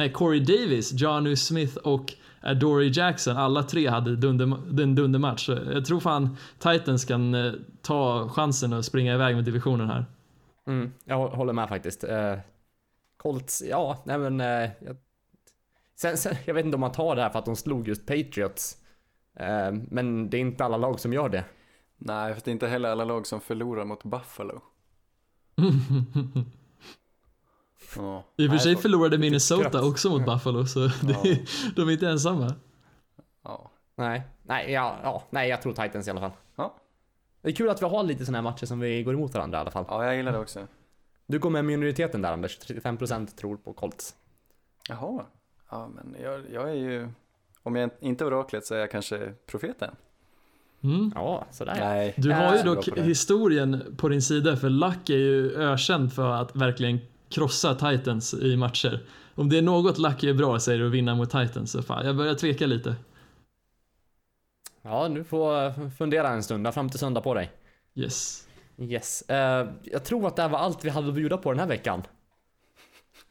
S3: nej, Corey Davis, Johnu Smith och Adoree Jackson, alla tre hade dunder, en dundermatch. Så Jag tror fan Titans kan eh, ta chansen och springa iväg med divisionen här.
S2: Mm, jag hå- håller med faktiskt. Eh, Colts, ja, nej men... Eh, jag... Sen, sen, jag vet inte om man tar det här för att de slog just Patriots. Eh, men det är inte alla lag som gör det.
S4: Nej, för det är inte heller alla lag som förlorar mot Buffalo. Ja.
S3: I och för sig förlorade Minnesota också mot Buffalo, så det, de är inte ensamma.
S4: ja.
S2: Nej, nej, ja, ja, nej, jag tror Titans i alla fall.
S4: Ja.
S2: Det är kul att vi har lite såna här matcher som vi går emot varandra i alla fall.
S4: ja, jag gillar det också.
S2: Du går med minoriteten där Anders, 35% tror på Colts.
S4: Jaha. Ja, men jag, jag är ju... Om jag inte är oraklet så är jag kanske profeten.
S3: Mm.
S2: Ja, sådär.
S4: Nej.
S3: Du har ju dock historien på din sida, för Luck är ju ökänd för att verkligen krossa Titans i matcher. Om det är något Luck är bra säger du att vinna mot Titans, så fan, jag börjar tveka lite.
S2: Ja, du får eh, fundera en stund, där fram till söndag på dig.
S3: Yes.
S2: Yes. Eh, jag tror att det här var allt vi hade att bjuda på den här veckan.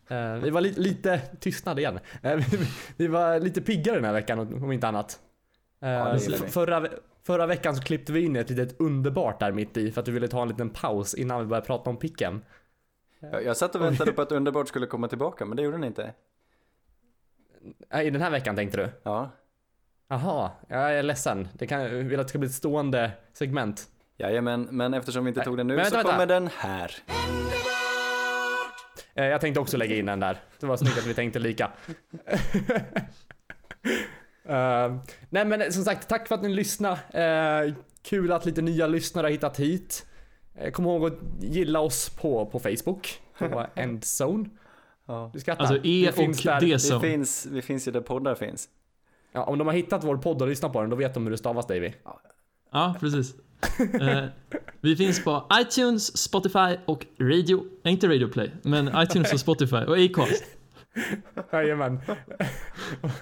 S2: Eh, vi var li lite tystnad igen. Eh, vi, vi var lite piggare den här veckan om inte annat.
S4: Ja,
S2: förra, förra veckan så klippte vi in ett litet underbart där mitt i för att du ville ta en liten paus innan vi började prata om picken.
S4: Jag, jag satt och väntade på att Underbart skulle komma tillbaka, men det gjorde den inte.
S2: I den här veckan tänkte du?
S4: Ja.
S2: Jaha, jag är ledsen. Det kan, jag vill att det ska bli ett stående segment.
S4: Jajamän, men eftersom vi inte
S2: Nej,
S4: tog den nu
S2: men
S4: så
S2: vänta,
S4: kommer
S2: vänta.
S4: den här.
S2: Eh, Jag tänkte också lägga in den där. Det var snyggt att vi tänkte lika. Eh, nej men som sagt, tack för att ni lyssnade. Eh, kul att lite nya lyssnare har hittat hit. Eh, kom ihåg att gilla oss på, på Facebook. På Endzone.
S4: Ja.
S2: Du skrattar.
S3: Alltså E
S2: Vi
S3: och
S2: där.
S3: D
S4: Vi
S3: som.
S4: finns, vi finns ju där poddar finns.
S2: Ja, om de har hittat vår podd och lyssnat på den, då vet de hur det stavas Davy.
S3: Ja, precis. Eh, vi finns på iTunes, Spotify och Radio, nej, inte Radio Play, men iTunes och Spotify och Acast.
S2: Jajamän.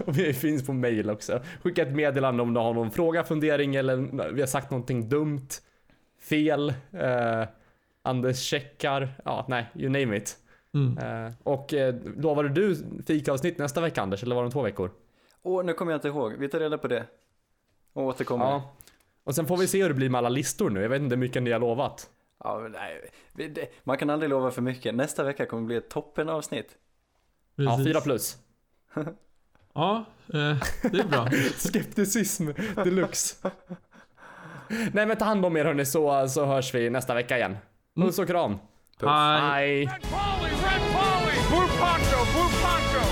S2: Och vi finns på mail också. Skicka ett meddelande om du har någon fråga, fundering eller vi har sagt någonting dumt, fel, eh, Anders checkar, ja nej, you name it.
S3: Mm.
S2: Eh, och eh, lovade du fikaavsnitt nästa vecka Anders, eller var det om två veckor?
S4: Åh, nu kommer jag inte ihåg. Vi tar reda på det. Och återkommer. Ja.
S2: Ja. Och sen får vi se hur det blir med alla listor nu, jag vet inte hur mycket ni har lovat.
S4: men nej. Det- Man kan aldrig lova för mycket. Nästa vecka kommer bli ett toppenavsnitt.
S2: Ja,
S3: Precis.
S2: fyra plus.
S3: Ja, eh, det är bra.
S2: Skepticism deluxe. Nej men ta hand om er hörni så, så hörs vi nästa vecka igen. Puss och kram.
S4: Puss.
S2: Hej.
S1: Red Polly, Red Polly! Blue Poncho, Blue Poncho!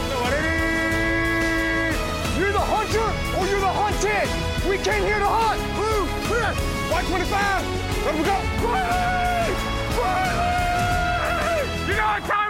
S1: You're the hunter or you're the hunted! We came here to hunt! Blue, clear! White 25! Let we go! Riley! Riley! You know what time